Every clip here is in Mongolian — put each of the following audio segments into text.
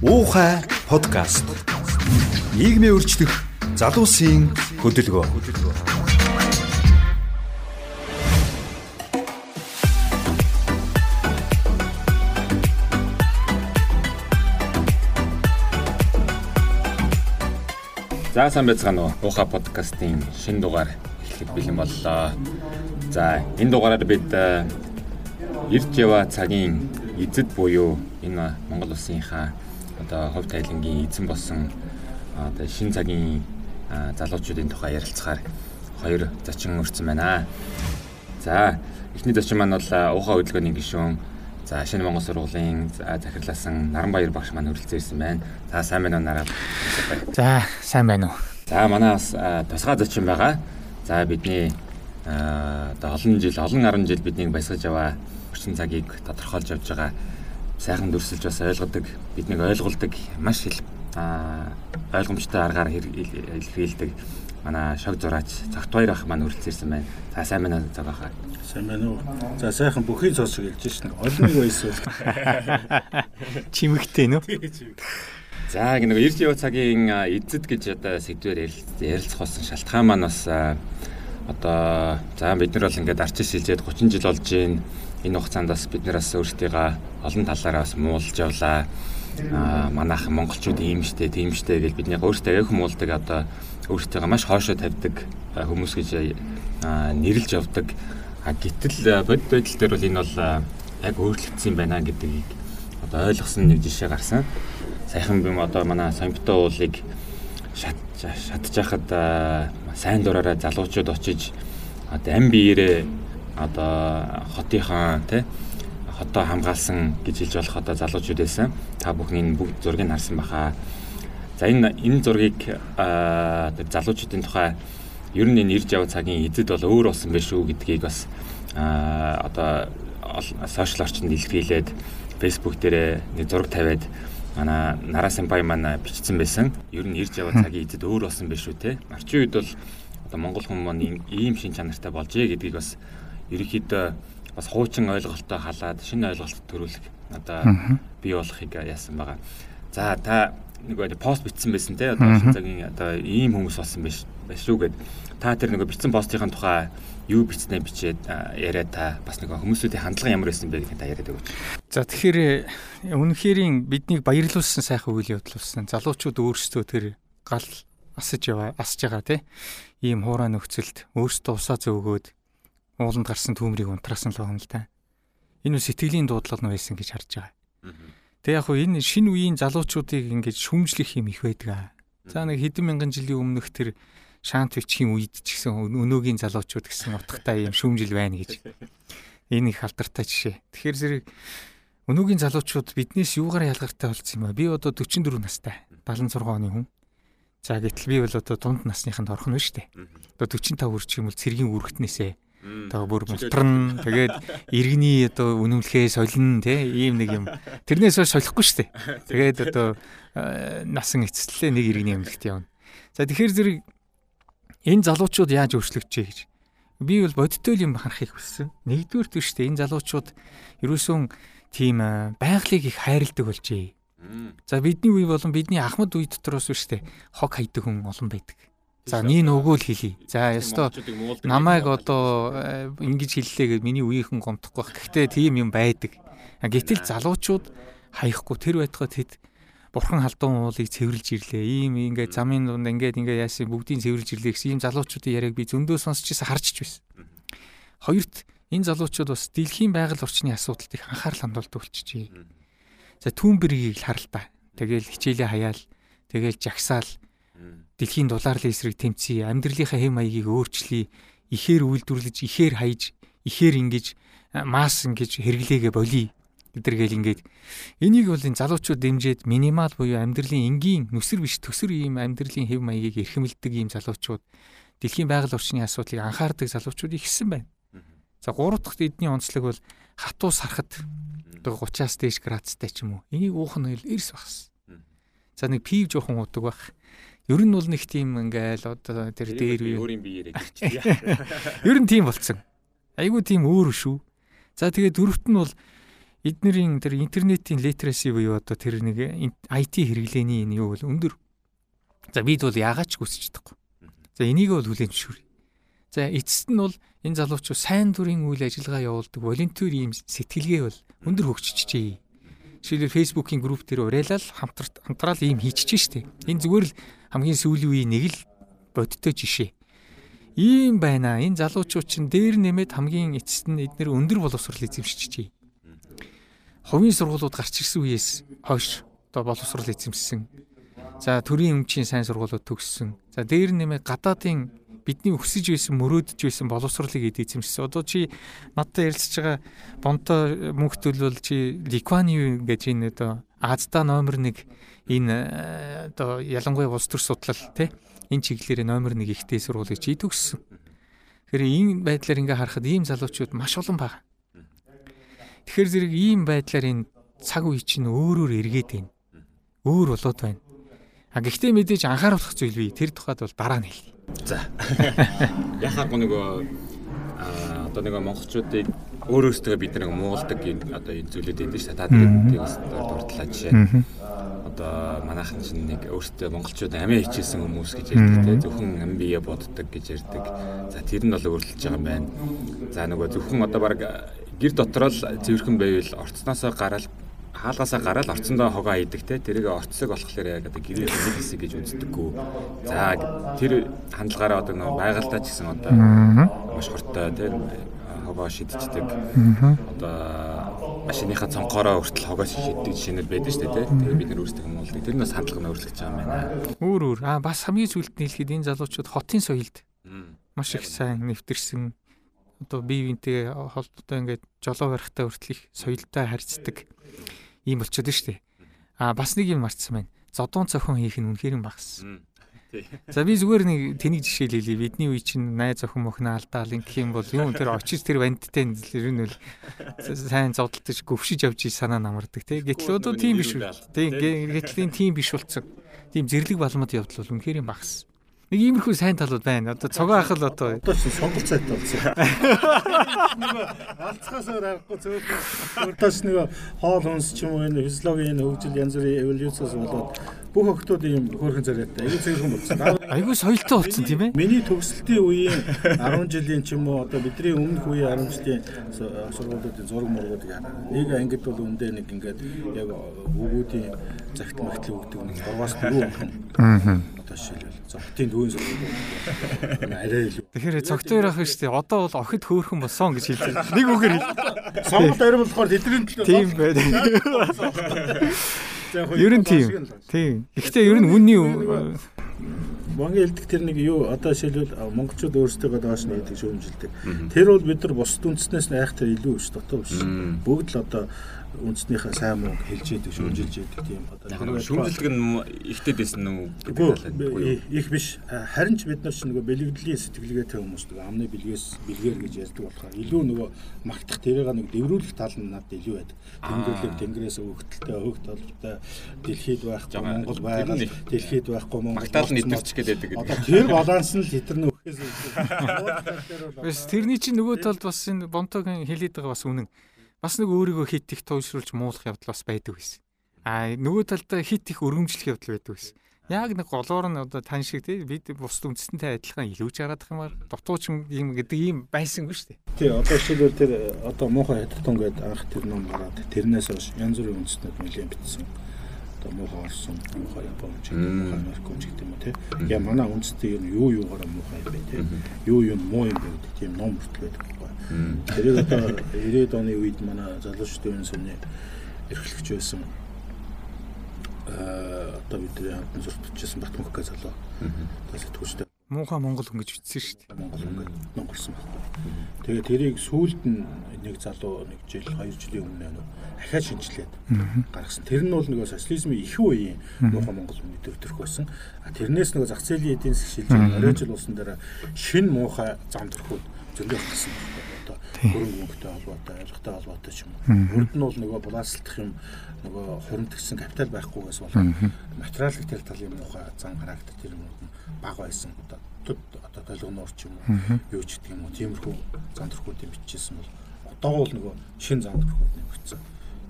Уухай подкаст. Нийгмийн өөрчлөх залуусын хөдөлгөөн. За сайн байцгаана уу? Уухай подкастын шинэ дугаар эхлэх бэлэн боллоо. За энэ дугаараар бид э, ирж яваа цагийн эзэд буюу энэ Монгол улсынхаа одоо хувь тайлангийн эзэн болсон одоо шин цагийн залуучуудын тухай ярилцахаар хоёр зочин өрцөн байна. За эхний зочин маань бол уухай хөдөлгөөний гишүүн За шинэ Монгол сургуулийн захирлаасан Наранбаяр багш маань хүрэлцэн ирсэн байна. За сайн байна уу нараа? За сайн байна уу? За манай бас тусгай зочин байгаа. За бидний одоо олон жил олон 10 жил биднийг баясгаж яваа орчин цагийг тодорхойлж явж байгаа сайхан дүрсэлж бас ойлгодог биднийг ойлгуулдаг маш их ойлгомжтой аргаар илэрхийлдэг манай шог зураач цагт баяр ах маань хүрэлцэрсэн байна. За сайн байна цаг ахаа. Сайн байна уу? За сайхан бүхий цоос шиг хэлж шнэ. Олон нэг байсан. Чимэгтэй нөө. За нэг ирж яваа цагийн эзэд гэж одоо сэдвээр ярилцах болсон шалтгаан маань бас одоо за бид нар бол ингээд арчиж шилжээд 30 жил болж байна. Энэ хугацаанд бас бид нараас өөртөө олон талаараа бас муулж явлаа. Аа манайх монголчууд ийм штэ, тийм штэ гэж бидний өөртөө яг хүмүүлдэг одоо өөртөө маш хоошоо тавьдаг хүмүүс гэж нэрлж явдаг. А гэтэл бод байдал дээр бол энэ бол яг өөрчлөгдсөн байна гэдгийг одоо ойлгосон нэг жишээ гарсан. Саяхан бим одоо манай самбитоо уулыг шат шатж яхад сайн дураараа залуучууд очиж одоо ам биеэрээ одоо хотынхаа тий хотоо хамгаалсан гэж хэлж болох одоо залуучууд байсан. Та бүхний бүгд зургийг харсан баха. За энэ энэ зургийг залуучуудын тухай ер нь энэ ирж яваа цагийн эзэд бол өөр болсон байх шүү гэдгийг бас одоо сошиал орчинд илэрхийлээд фейсбુક дээр нэг зураг тавиад манай Нараа Самбай маань бичсэн байсан. Ер нь ирж яваа цагийн эзэд өөр болсон байх шүү те. Арчин үед бол одоо монгол хүмүүс маань ийм шин чанартай болжээ гэдгийг бас ерөөхдөө бас хуучин ойлголтоо халаад шинэ ойлголт төрүүлэх одоо бий болохыг яасан байгаа. За та нэг пост бичсэн байсан те одоо шин цагийн одоо ийм хүмүүс болсон биш шүү гэд та тэр нэг бичсэн постын тухай юу бичснээ бичээд яриа та бас нэг хүмүүсүүдийн хандлага ямар байсан бэ гэдгийг та яриад өгөөч. За тэгэхээр үнэхэрийн биднийг баярлуулсан сайхан үйл явдал болсон. Залуучууд өөрсдөө тэр гал асаж яваа асж байгаа тий. Ийм хуурай нөхцөлд өөрсдөө усаа зөөгөөд ууланд гарсан түүмрийг унтраасан л байгаа юм л та. Энэ нь сэтгэлийн дуудлага нь байсан гэж харж байгаа. Тэг яг хуу энэ шинэ үеийн залуучуудыг ингэж шүмжлэх юм их байдаг. За нэг хэдэн мянган жилийн өмнөх тэр шаант бичгийн үед ч гэсэн өнөөгийн залуучууд гэсэн утгатай юм шүүмжил байна гэж. Энэ их алдартай жишээ. Тэгэхээр зэрэг өнөөгийн залуучууд биднээс юугаар ялгартай болсон юм бэ? Би одоо 44 настай. 76 оны хүн. За гэтэл би бол одоо дунд насныханд орхон байна шүү дээ. Одоо 45 хүрч юм бол цэргийн үргэтнээсээ одоо бүр мултран тэгээд иргэний одоо үнэмлэхээ солино те ийм нэг юм тэрнээс хойш солихгүй шүү дээ. Тэгээд одоо насан эцэслээ нэг иргэний эмнэлэгт явна. За тэгэхээр зэрэг энэ залуучууд яаж өөрчлөгдөж гэж би бол бодиттой юм харахыг хүссэн. Нэгдүгээр төштэй энэ залуучууд ерөөсөн тийм байгалыг их хайрладаг болжээ. За бидний үе болон бидний ахмад үе дотроос шүү дээ хог хайдаг хүн олон байдаг. За нэг нөгөө л хэлий. За ёстой намайг одоо ингэж хэллээ гэж миний үеийнхэн гомдохгүй бах. Гэхдээ тийм юм байдаг. Гэтэл залуучууд хаяхгүй тэр байтугай тэд бурхан халдун уулыг цэвэрлж ирлээ. Ийм ингээд замын дунд ингээд ингээд яасан бүгдийг цэвэрлж ирлээ гэсэн ийм залуучуудын яриаг би зөндөө сонсчихсан харж байсан. Хоёрт энэ залуучууд бас дэлхийн байгаль орчны асуудалд их анхаарал хандуулдаг болчихжээ. За түүнбэргийг л харалтаа. Тэгээл хичээлээ хаяал, тэгээл жагсаал дэлхийн дулаарлын эсрэг тэмцэе, амьдралынхаа хэм маягийг өөрчлөе, ихээр үйлдвэрлэж, ихээр хаяж, ихээр ингэж мас ингэж хэрэглээгээ болиё гэдэргээл ингээд энийг бол энэ залуучууд дэмжиж минимал буюу амьдралын энгийн нүсэр биш төсөр ийм амьдралын хэв маягийг эрхэмлдэг ийм залуучууд дэлхийн байгаль орчны асуудлыг анхаардаг залуучууд ихсэн байна. За гурав дахь эдний онцлог бол хатуу сарахад 30-аас дээш градустай ч юм уу. Энийг уух нь эрс багс. За нэг пив жоохон уудаг байх. Ер нь бол нэг тийм ингээл одоо тэр дээр үе өөрийн биеэрээ гэрч. Ер нь тийм болцсон. Айгуу тийм өөр шүү. За тэгээ дөрөвт нь бол эднэрийн тэр интернетийн literacy буюу одоо тэр нэг IT хэрэглээний энэ юу бол өндөр. За бид бол яагаад ч хүсэж чадахгүй. За энийг бол хүлээн зөвшөөрье. За эцэст нь бол энэ залуучууд сайн дурын үйл ажиллагаа явуулдаг волонтер ийм сэтгэлгээ бол өндөр хөгжчихжээ. Жишээлбэл Facebook-ийн групп дээр уриалал хамтралт хамтраал ийм хийчихэж штэ. Энэ зүгээр л хамгийн сүүлийн үеийн нэг л бодтой жишээ. Ийм байна. Энэ залуучууд чинь дээр нэмээд хамгийн эцэст нь эдгээр өндөр боловсрол эзэмшчихжээ. Хувийн сургуулиуд гарч ирсэн үеэс хойш одоо боловсрол эзэмссэн. За төрийн өмчийн сайн сургуулиуд төгссөн. За дээр нэмээд гадаадын бидний өсөж байсан мөрөөдөж байсан боловсролыг эзэмшсэн. Одоо чи надтай ярилцж байгаа бонто мөнхтөл бол чи Ликвани гэж энэ одоо Аздаа номер 1 энэ э, одоо ялангуяа улс төр судлал тий энэ чиглэлээр номер 1 ихтэй сургуулийг чи төгссөн. Тэгэхээр энэ байдлаар ингээ харахад ийм залуучууд маш олон байна. Тэгэхээр зэрэг ийм байдлаар энэ цаг үе чинь өөрөөр эргээд байна. Өөр болоод байна. А гэхдээ мэдээж анхааруулах зүйл бий. Тэр тухайд бол дараа нь хэлье. За. Яхаа нөгөө а одоо нэг монголчуудыг өөрөөсөө бид нэг муулдаг одоо энэ зүйлүүд энэ шүү дээ. Та тэрийг дурдлаа жишээ. Одоо манайхан чинь нэг өөрөөсөө монголчууд амиа хичээсэн хүмүүс гэж ярьдаг те зөвхөн ам бие боддог гэж ярьдаг. За тэр нь бол өөрлөж байгаа юм байна. За нөгөө зөвхөн одоо баг гэр дотроо л зэвэрхэн байвал орцноосоо гараад хаалгаасаа гараад орцондоо хогоо хийдэг те тэрийг орцсог болохоор яг одоо гэрээ нэг хэсэг гэж үздэггүй. За тэр хандлагаараа одоо нэг байгальтаа ч гэсэн одоо маш хортой те хогоо шидчихдэг. Одоо машиныхаа цонхороо хүртэл хогоо шиддэг жишээнүүд байдаг шүү дээ. Тэгээ бид нар өөрсдөө юм болдог. Тэр нь бас хандлага нь өөрчлөгдөж байгаа юм байна. Өөр өөр. Аа бас хамгийн сүүлд нь хэлэхэд энэ залуучууд хотын соёлд маш их сайн нэвтэрсэн одоо бие биентэй холбоотой ингээд жолоо барихтаа хүртэл их соёлтой харьцдаг ийм болчиход нь штэ. А бас нэг юм марцсан байна. Зодон цохон хийх нь үнэхээр багассан. За би зүгээр нэг тэнийг жишээлээ. Бидний үе чинь найз охин мохно алдаал ингэх юм бол юм тэр очиж тэр вандтай ер нь л сайн зодтолтож гөвшиж явж санаа намардаг тий. Гэтэл одоо тийм биш үү? Тий. Гэтэл тийм биш болцсон. Тийм зэрлэг балмад явдал бол үнэхээр багассан. Нэг иймэрхүү сайн талууд байна. Одоо цогоо ах л одоо одоо ч сонголт сайтай болсон. Нөгөө алцгаасаа харахгүй зөөхөн урдаас нөгөө хоол хүнс ч юм уу энэ физиологийн хөгжил янз бүрийн эволюцээс болоод бүх охтууд ийм хөөрхөн царайтай. Аюу цэвэрхэн болсон. Аюу соёлтой болсон тийм ээ. Миний төгсөлтийн үеийн 10 жилийн ч юм уу одоо бидний өмнөх үеийн 10 жилийн сургуулиудын зураг мургуудыг хараа. Нэг ангид бол үндэ нэг ингээд яг өгүүдийн загт магтлын өгдөг нэг 3-аас 4 охин. Аа одоо жишээлбэл зогтын дүүн сургууль арай илүү. Тэгэхээр цогтой байх шүү дээ. Одоо бол охид хөөхөн болсон гэж байна. Нэг үгээр хэл. Сонголт арай болохоор тэдний төлөө. Тийм байна. Ер нь тийм. Тийм. Гэхдээ ер нь үнний Монголын хэлдэг тэр нэг юу одоо жишээлбэл монголчууд өөрсдөө доош нь хийдэг шүүмжилдэг. Тэр бол бид нар бусд үндснээс нь айхтар илүү биш дотор биш. Бүгд л одоо үндснийхээ сайн муу хэлж яадаг шүүмжилж яадаг тийм одоо шүүмжилдэг нь ихтэй байсан уу их биш. Харин ч бид нар ч нөгөө бэлэгдлийн сэтгэлгээтэй хүмүүс нөгөө амны бэлгээс бэлгээр гэж ярьдаг болохоор илүү нөгөө магтах тэрийг нэг дэврүүлэх тал нь надад илүү байдаг. Тэмдэглэг тэнгэрээс өгтөлтэй өг толбтой дэлхийд байхгүй Монгол байгаль дэлхийд байхгүй Монгол магтаал нь идэрч гээд байдаг одоо тэр баланс нь л хитэрнэ өгөхөөс тэрний чинь нөгөө талд бас энэ бомтогийн хэлээд байгаа бас үнэн бас нэг өөрийгөө хит их туйлшруулж муулах явдал бас байдаг байсан. А нөгөө талдаа хит их өргөмжлөх явдал байдаг байсан. Яг нэг голоор нь одоо тань шиг тий бид бусд үндэстэнтэй адилхан илүүж хараадах юмар дутууч юм гэдэг ийм байсангүй шүү дээ. Тий одоо жишээлбэл тэр одоо муухай хятадтун гэдэг анх тэр ном гараад тэрнээс хойш янз бүрийн үндэстнүүд нэлээд битсэн. Одоо муухай орсон, муухай японч, муухай америкч гэдэг юм тий. Я манай үндэстэн юу юугаараа муухай юм бэ тий. Юу юу муу юм бэ гэдэг тийм ном бүртэл Тэрийг одоо 90-ад оны үед манай залуучдын үнсэний эрхлэгч байсан аа одоо бидний хамтан сурталчилсан Батмөхгөө залуу. Одоо сэтгүүлчтэй муухай монгол хүн гэж бичсэн шүү дээ. Монгол хүн гэж нунгорсон байна. Тэгээ тэрийг сүүлд нь нэг залуу нэг жил 2 жилийн өмнө нөө ахаа шинжилээд гаргасан. Тэр нь бол нөгөө социализмын их үеийн муухай монгол хүний төвтөрөх байсан. А тэрнээс нөгөө зах зээлийн эдийн засгийн шилжиж орой жил болсон дараа шин муухай зам төрхүүд зөндөө гарсан хөрөнгө мөнгөтэй холбоотой, авилгатай холбоотой ч юм уу. Урд нь бол нөгөө булаацлах юм нөгөө хуримтгсан капитал байхгүйгээс болоод материалын тэр талын муухай зан характер тэр юм бага байсан. Одоо одоо толгоноор ч юм уу юу ч гэдэг юм уу тиймэрхүү зан төрхүүдийн бичижсэн бол одоо бол нөгөө шин зан төрхүүд нэмэгдсэн.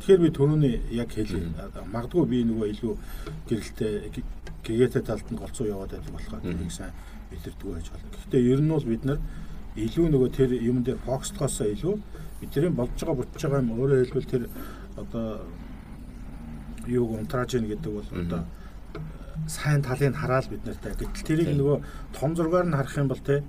Тэгэхээр би түрүүний яг хэлээ. Магадгүй би нөгөө илүү гэрэлтэй гэгээтэй талд нь голцоо яваад байдаг болохоор тэрийг сайн мэдэрдэггүй байж болно. Гэхдээ ер нь бол бид нар илүү нөгөө тэр юм дээр фокслохоосоо илүү бидний болж байгаа бүтэж байгаа юм өөрөөр хэлбэл тэр одоо юу унтрааж ийн гэдэг бол одоо сайн талыг хараад бид нартай. Гэтэл тэрийг нөгөө том зургаар нь харах юм бол те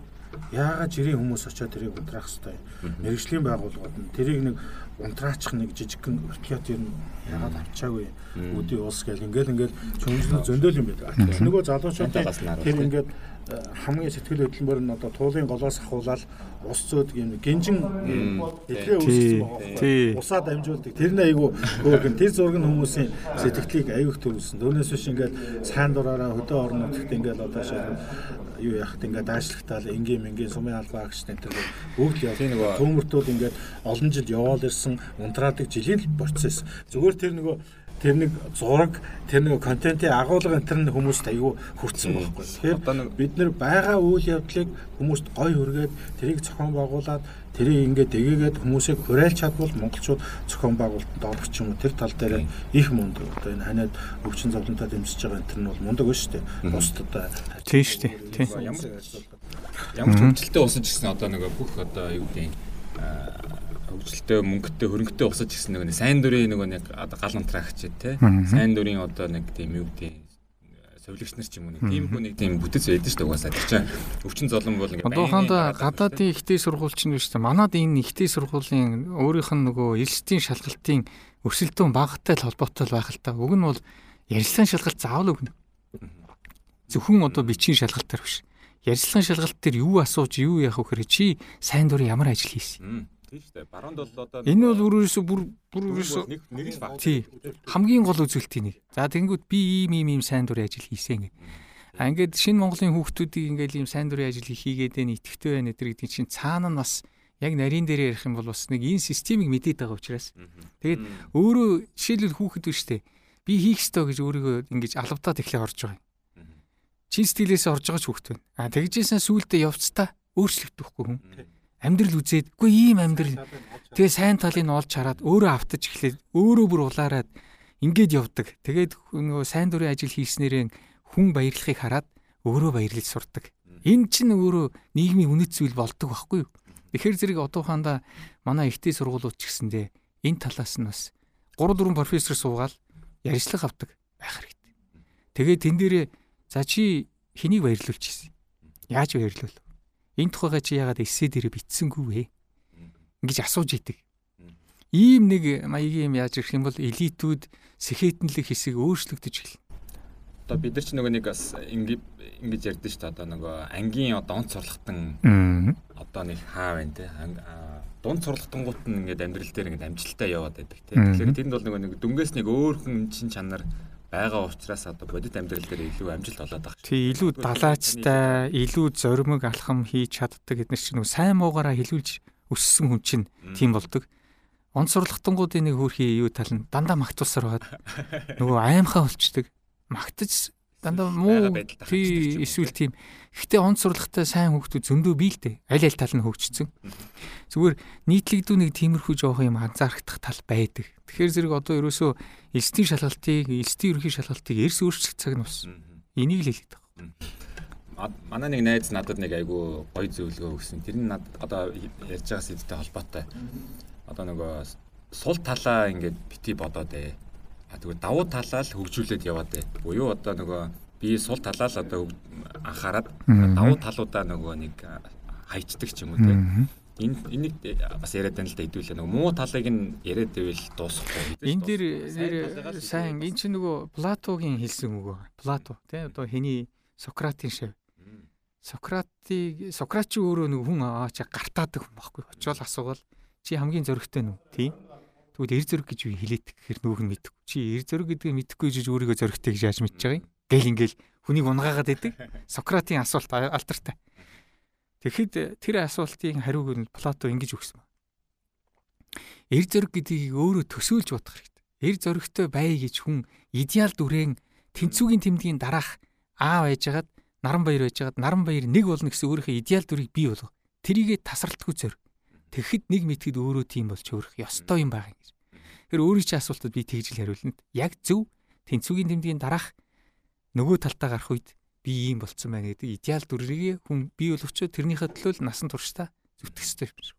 яагаад жирийн хүмүүс очиод тэрийг унтраах хэвээр мэрэгжлийн байгууллагууд нь тэрийг нэг унтраачих нэг жижигхэн вертолет ер нь яагаад авчаагүй? Үүдийн улс гэл ингээл ингээл чөмжлөө зөндөөл юм байдаг. Нөгөө залуучуудын тэр ингээд хамгийн сэтгэл хөдлөмөр нь одоо туулын голоос ахуулаад ус зөөдөг юм гинжин эдрээ үүсгэсэн байгаа. Усаа дамжуулдаг. Тэр нь айгүй хөөргөн тэр зураг нь хүмүүсийн сэтгэлийг аюух төрүүлсэн. Түүнээс биш ингээд сайн дураараа хөдөө орнуудад ингээд одоо шал юу яхад ингээд даашлагтаал энгийн мэнгийн сумын албаа агч энэ төр бүгд яа. Төмөртүүд ингээд олон жил яваал ирсэн унтраадаг жилийн процесс. Зүгээр тэр нөгөө тэр нэг зураг тэр нэг контентын агуулга энэ төр хүмүүст аюу хүртсэн байхгүй. Тэгэхээр бид нэр байгаа үйл явдлыг хүмүүст гой хүргээд тэрийг зохион байгуулад тэрийг ингээд дэгээгээд хүмүүсийг хурайл чадвал монголчууд зохион байгуулалтанд орох юм уу тэр тал дээр их мундаг одоо энэ ханиад өвчин зовлонтой дэмжиж байгаа энэ төр нь бол мундаг шүү дээ. Бусдад тийм шүү дээ. Тийм. Ямар ямар хөвгөлтэй усаж гисэн одоо нэг бүх одоо юу гэдэг хөгжилтэй мөнгөтэй хөрөнгөтэй усаж гисэн нэг сайн дурын нэг нэг гал унтраагч те. Сайн дурын одоо нэг тийм юу гэдэг совилогч нар ч юм уу нэг тийм хүн нэг тийм бүтэц байдаг шүү дээ угаасаа. Чинь өвчин золон бол ингээд одоохондоо гадаадын ихтэй сургууль чинь биш үү манад энэ ихтэй сургуулийн өөрийнх нь нөгөө эрсдийн шалгалтын өрсөлдөөн багтай л холбоотой байх л та. Уг нь бол ярилцлагын шалгалт заавал өгнө зөвхөн одоо бичгийн шалгалтаар биш. Ярилцлагын шалгалт дээр юу асууж юу яах вэ гэхээр чи сайн дурын ямар ажил хийсэн Тийм шүү дээ. Баруунд бол одоо Энэ бол өөрөөсөө бүр бүр өөрөөсөө нэг нэг л баг. тий. Хамгийн гол үзүүлэлтийн нэг. За тэгэнгүүт би ийм ийм ийм сайн дурын ажил хийсэн гэх. А ингээд шинэ Монголын хүүхдүүдийг ингээд ийм сайн дурын ажил хийгээд энэ итгэвтэй байна гэдэг чинь цаана нь бас яг нарийн дээр ярих юм бол бас нэг энэ системийг мэдээд байгаа учраас. Тэгээд өөрөө жишээлбэл хүүхэд биш үү? Би хийх ёстой гэж өөрийгөө ингэж алавтаад эхлээ орж байгаа юм. Чин сэтгэлээс орж байгаа ч хүүхэд байна. А тэгжээсэн сүултээ явцдаа өөрчлөгдөхгүй хүн амьдрал үзээд үгүй ийм амьдрал тэгээ сайн талыг нь олж хараад өөрөө автаж эхлээд өөрөө бүр улаарад ингээд явдаг. Тэгээд нөгөө сайн дурын ажил хийснээрээ хүн баярлахыг хараад өөрөө баярлаж сурдаг. Энэ чинь өөрөө нийгмийн үнэт зүйл болдог байхгүй юу? Тэгэхээр зэрэг одоохондоо манай ихтэй сургуулиуд ч гэсэндээ энэ талаас нь бас 3 4 профессор суугаад ярьцлага авдаг байх хэрэгтэй. Тэгээд тэн дээрээ за чи хэнийг баярлуулж ирсэн? Яаж баярлуул? Энэ тухайга чи яагаад эссе дээр бичсэнгүй вэ? Ингэж асууж идэг. Ийм нэг маягийн юм яаж ирэх юм бол элитүүд сэхэтэнлэг хэсэг өөрчлөгдөж эхэлнэ. Одоо бид нар ч нөгөө нэг бас ингэж ярьдэн шүү дээ. Одоо нөгөө ангийн одоо онц сурлахтан одоо нэг хаа байна те. Дунд сурлахтангууд нь ингээд амьдрал дээр ингээд амжилттай яваад байдаг те. Тэгэхээр тэнд бол нөгөө нэг дүнгээс нэг өөр хүн чин чанар байгаа учраас одоо бодит амьдрал дээр илүү амжилт олоод байгаа. Тий, илүү далаачтай, илүү зоримог алхам хийж чаддаг эдгээр чинь нөгөө сайн муугаараа хилүүлж өссөн хүн чинь тийм болдог. Онцорлогтонгуудын нэг хөрхи юу тал нь дандаа магтуулсаар байгаад нөгөө аимхаа болчдөг. Магтаж дандаа муу тий эсвэл тийм. Гэхдээ онц сурлагтай сайн хүүхдүүд зөндөө бий л дээ. Аль аль тал нь хөгжсөн. Зүгээр нийтлэгдүү нэг тиймэрхүү жоох юм анзаархдах тал байдаг. Тэгэхээр зэрэг одоо ерөөсөө элсдийн шалгалтыг, элсдийн ерөнхий шалгалтыг эрс өөрчлөх цаг нь бас энийг л хэлээд байгаа. Манай нэг найз надад нэг айгүй гоё зөвлөгөө өгсөн. Тэр нь надад одоо ярьж байгаа сэдвтэй холбоотой. Одоо нөгөө сул талаа ингээд бити бодоод ээ А тэгвэл давуу талаа л хөгжүүлээд яваад бай. Буюу одоо нөгөө би сул талаа л одоо анхаарад давуу талуудаа нөгөө нэг хайчдаг ч юм уу тийм. Энэ энийг бас яриад байна л да хэдүүлээ нөгөө муу талыг нь яриад байвал дуусахгүй. Энэ дэр сайн эн чинь нөгөө Платогийн хэлсэн үг. Плато тийм одоо хэний Сократын шав. Сократыг Сократ ч өөрөө нэг хүн аа чи гартаадаг хүн байхгүй. Очоод асуувал чи хамгийн зөрөгтэй нү тийм Тэгвэл эр зөрөг гэж би хилээдэг гэхээр нүүх нь мэдв. Чи эр зөрөг гэдгийг мэдэхгүй жиж өөрийгөө зөрөгтэй гэж яаж мэдж байгаа юм? Гэл ингээл хүнийг унгаагаад байдаг. Сократийн асуулт алдартай. Тэгэхэд тэр асуултын хариуг нь Плато ингэж өгсөн. Эр зөрөг гэдгийг өөрөө төсөөлж бодох хэрэгтэй. Эр зөрөгтэй бай гэж хүн идеал дүрээн тэнцвүүгийн тэмдгийн дараах аа байжгаад наран баяр байжгаад наран баяр нэг болно гэсэн өөрийнхөө идеал дүрийг бий болгох. Тэрийгэ тасралтгүй зөр. Тэгэхэд нэг мэтгэд өөрөө тийм болж өөрөх ёстой юм байна гэж. Тэгэхээр өөрийн чинь асуултад би тэгж л хариулна. Яг зөв тэнцвүүгийн тэмдгийн дараах нөгөө талтаа гарах үед би ийм болцсон байна гэдэг идеал дүрийг хүн бий боловч тэрнийхээ төлөө насан туршдаа зүтгэх ёстой юм шиг.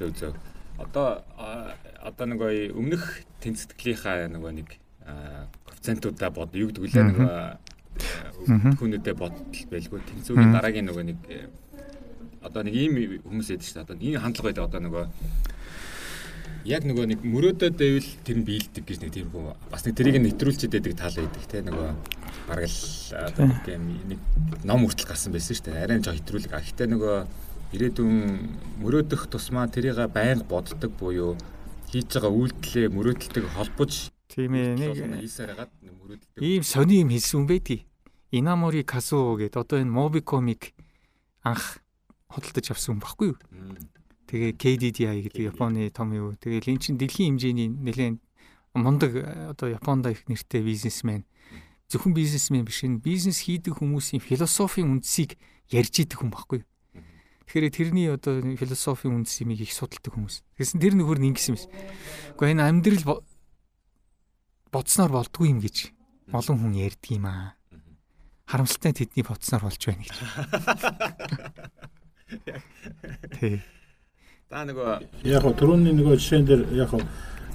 Зөв зөв. Одоо одоо нөгөө өмнөх тэнцвэрлийнхаа нөгөө нэг коэффициентуудаа бод юу гэдэг үлээ нөгөө хүнүүдэд бодтол байлгүй тэнцвүүгийн дараагийн нөгөө нэг одоо нэг ийм хүмүүс байдаг шүү дээ. Одоо энэ хандлага байдаг одоо нөгөө яг нөгөө нэг мөрөөдөд байвал тэр нь биелдэг гэж нэг тийм хөө бас нэг тэрийг нэвтрүүлчихэд байдаг тал байдаг те нөгөө бараг л одоо нэг ном хүртэл гарсан байсан шүү дээ. Арай жоо хэтрүүлэг. Гэхдээ нөгөө ирээдүйн мөрөөдөх тусмаа тэрийг байнга боддог буюу хийж байгаа үйлдэлээ мөрөөдөлтөг холбож тийм ээ нэг ийм сони юм хэлсэн юм байдгийг. Инамори Казу гэдэг одоо энэ Mobicom-ыг анх худалдаж авсан хүн баггүй юу? Тэгээ KDDI гэдэг Японы том юу. Тэгээ энэ чинь дэлхийн хэмжээний нэлээд мундаг одоо Японд их нэртэй бизнесмен. Зөвхөн бизнесмен биш энэ бизнес хийдэг хүмүүсийн философийн үндсийг ярьж идэг хүн баггүй юу? Тэгэхээр тэрний одоо философийн үндэс юмыг их судалдаг хүмүүс. Тэгсэн тэр нөхөр нь ингэсэн юм. Гэхдээ энэ амьдрал бодсноор болдгүй юм гэж олон хүн ярьдаг юм аа. Харамсалтай тэдний бодсноор болж байна гэж. Тий. Та нөгөө яг түрүүний нөгөө жишээн дээр яг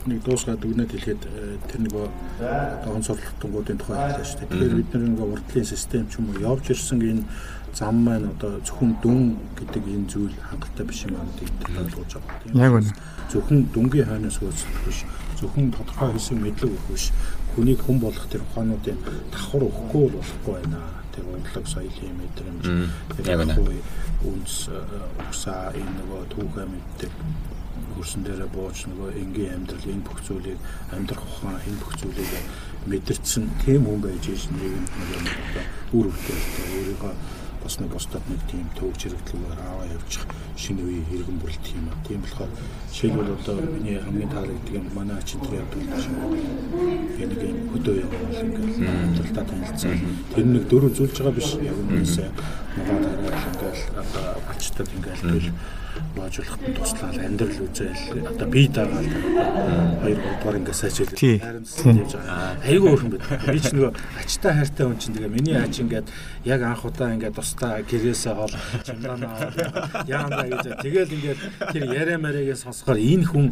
нэг дуусгаад дүгнээд хэлэхэд тэр нөгөө гон сурлалтангуудын тухай хэлсэн шүү дээ. Тэгэхээр бид нэг нөгөө урдлын систем ч юм уу явж ирсэн энэ зам маань одоо зөвхөн дүн гэдэг энэ зүйл хангалттай биш юм аа гэдэг ойлгож байгаа. Яг үнэ. Зөвхөн дүнгийн хойноос хөөцөх биш. Зөвхөн тодорхой хэсэг мэдлэг өгөх биш. Хүнийг хүн болох тэр ухаануудын давхар өгөхгүй болохгүй байна. Тэр унтлаг соёлын мэдрэмж яг үнэ үнс усаа энэ нөгөө түүхээ мэддэг хөрсөн дээрээ бууж нөгөө энгийн амьдрал энэ бүх зүйлийг амьдрах ухаан энэ бүх зүйлийг мэдэрсэн тийм хүн байж ш нийгэмд одоо үр хөвтэй өөрийгөө бас нэг бусдад нэг тийм төвч хэрэгтлүүгээр аваа явуучих шинэ үеийн хэрэгэн бүрэлдэх юм а. Тийм болохоор жишээлбэл одоо миний хамгийн таалагддаг юм манай ачин тэр явдаг юм шиг. Энийг юм хөдөө явуул ингээл амьдралдаа танилцсан. Тэр нэг дөрөв зүйлж байгаа биш. Яг үнээсээ нугаад хараад ингээл одоо ачтад ингээл тэл баажуулахад нь туслаад амьдрал үзэл одоо бие даагаад хоёр гуравдугаар ингээ сайжил харилцсан явж байгаа. Айгүй өөрхөн байд. Би ч нөгөө ачтай хайртай хүн чинь тэгээ миний ач ингээд яг анх удаа ингээд тусдаа гэрээсээ хол чамдаанаа яандаа гэж. Тэгэл ингээд тэр яриа мариагээ сонсохоор энэ хүн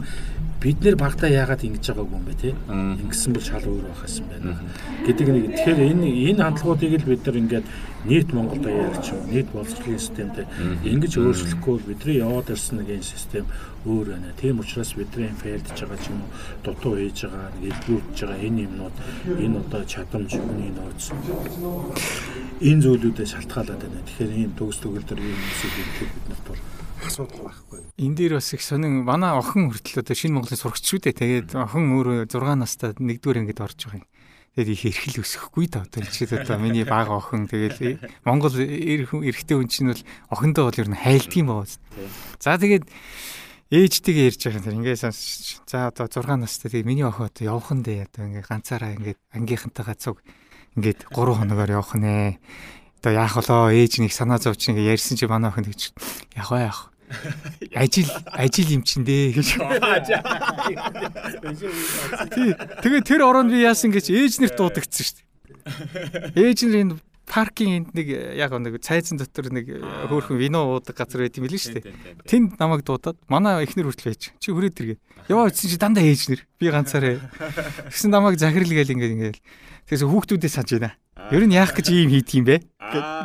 бид нэр багтаа яагаад ингэж байгаагүй юм бэ те? Ингэсэн бол шал өөр байх юм байна. Гэдэг нэг. Тэгэхээр энэ энэ хандлагуудыг л бид нар ингээд нийт Монголд ярьж нийт боловсролын системд ингэж өөрчлөхгүй бидний яваад ирсэн нэг энэ систем өөр байна. Тийм учраас бидний фейлдж байгаа ч юм уу дутуу хийж байгаа нэг илгүүрж байгаа энэ юмнууд энэ одоо чадамж хүний нөөц энэ зүйлүүдэд шалтгаалаад байна. Тэгэхээр ийм төгс төгөлдөр ийм хүмүүсийг бид нарт бол асуудал байхгүй. Энэ дээр бас их сонин манай охин хүртэл одоо шинэ Монголын сурагч шүү дээ. Тэгээд охин өөрөө 6 настай нэгдүгээр ангид орж байгаа юм. Тэгээд их эрхэл өсөхгүй да одоо жишээд одоо миний бага охин тэгээд Монгол эрэгтэй хүн чинь бол охиндоо бол ер нь хайлтгийм байгаа. За тэгээд ээжтэйгээ ярьж байгаа юм. Ингээ сонсч. За одоо 6 настай тэгээд миний охин одоо явхан дээ одоо ингээ ганцаараа ингээ ангийнхантайгаа цуг ингээд 3 хоногоор явах нэ. Одоо яах болоо ээж нэг санаа зовч ингээ ярьсан чи манай охин тэгч яг баа яах ажил ажил юм чин дээ гэж. Тэгээ тэр ороонд би яасан гэж ээж нэрт дуудагдсан шүү дээ. Ээж нар энэ паркинг энд нэг яг нэг цайзан дотор нэг хөөхөн вино уудаг газар байт юм билээ шүү дээ. Тэнд намайг дуудаад манай эхнэр хүртэл байж. Чи хүрээд иргээ. Яваа үтсэн чи дандаа ээж нэр. Би ганцаараа. Тэгсэн намайг захирлгээл ингээд ингээд. Тэгээс хүүхдүүдээ санаж байна. Ер нь яах гэж ийм хийдэг юм бэ?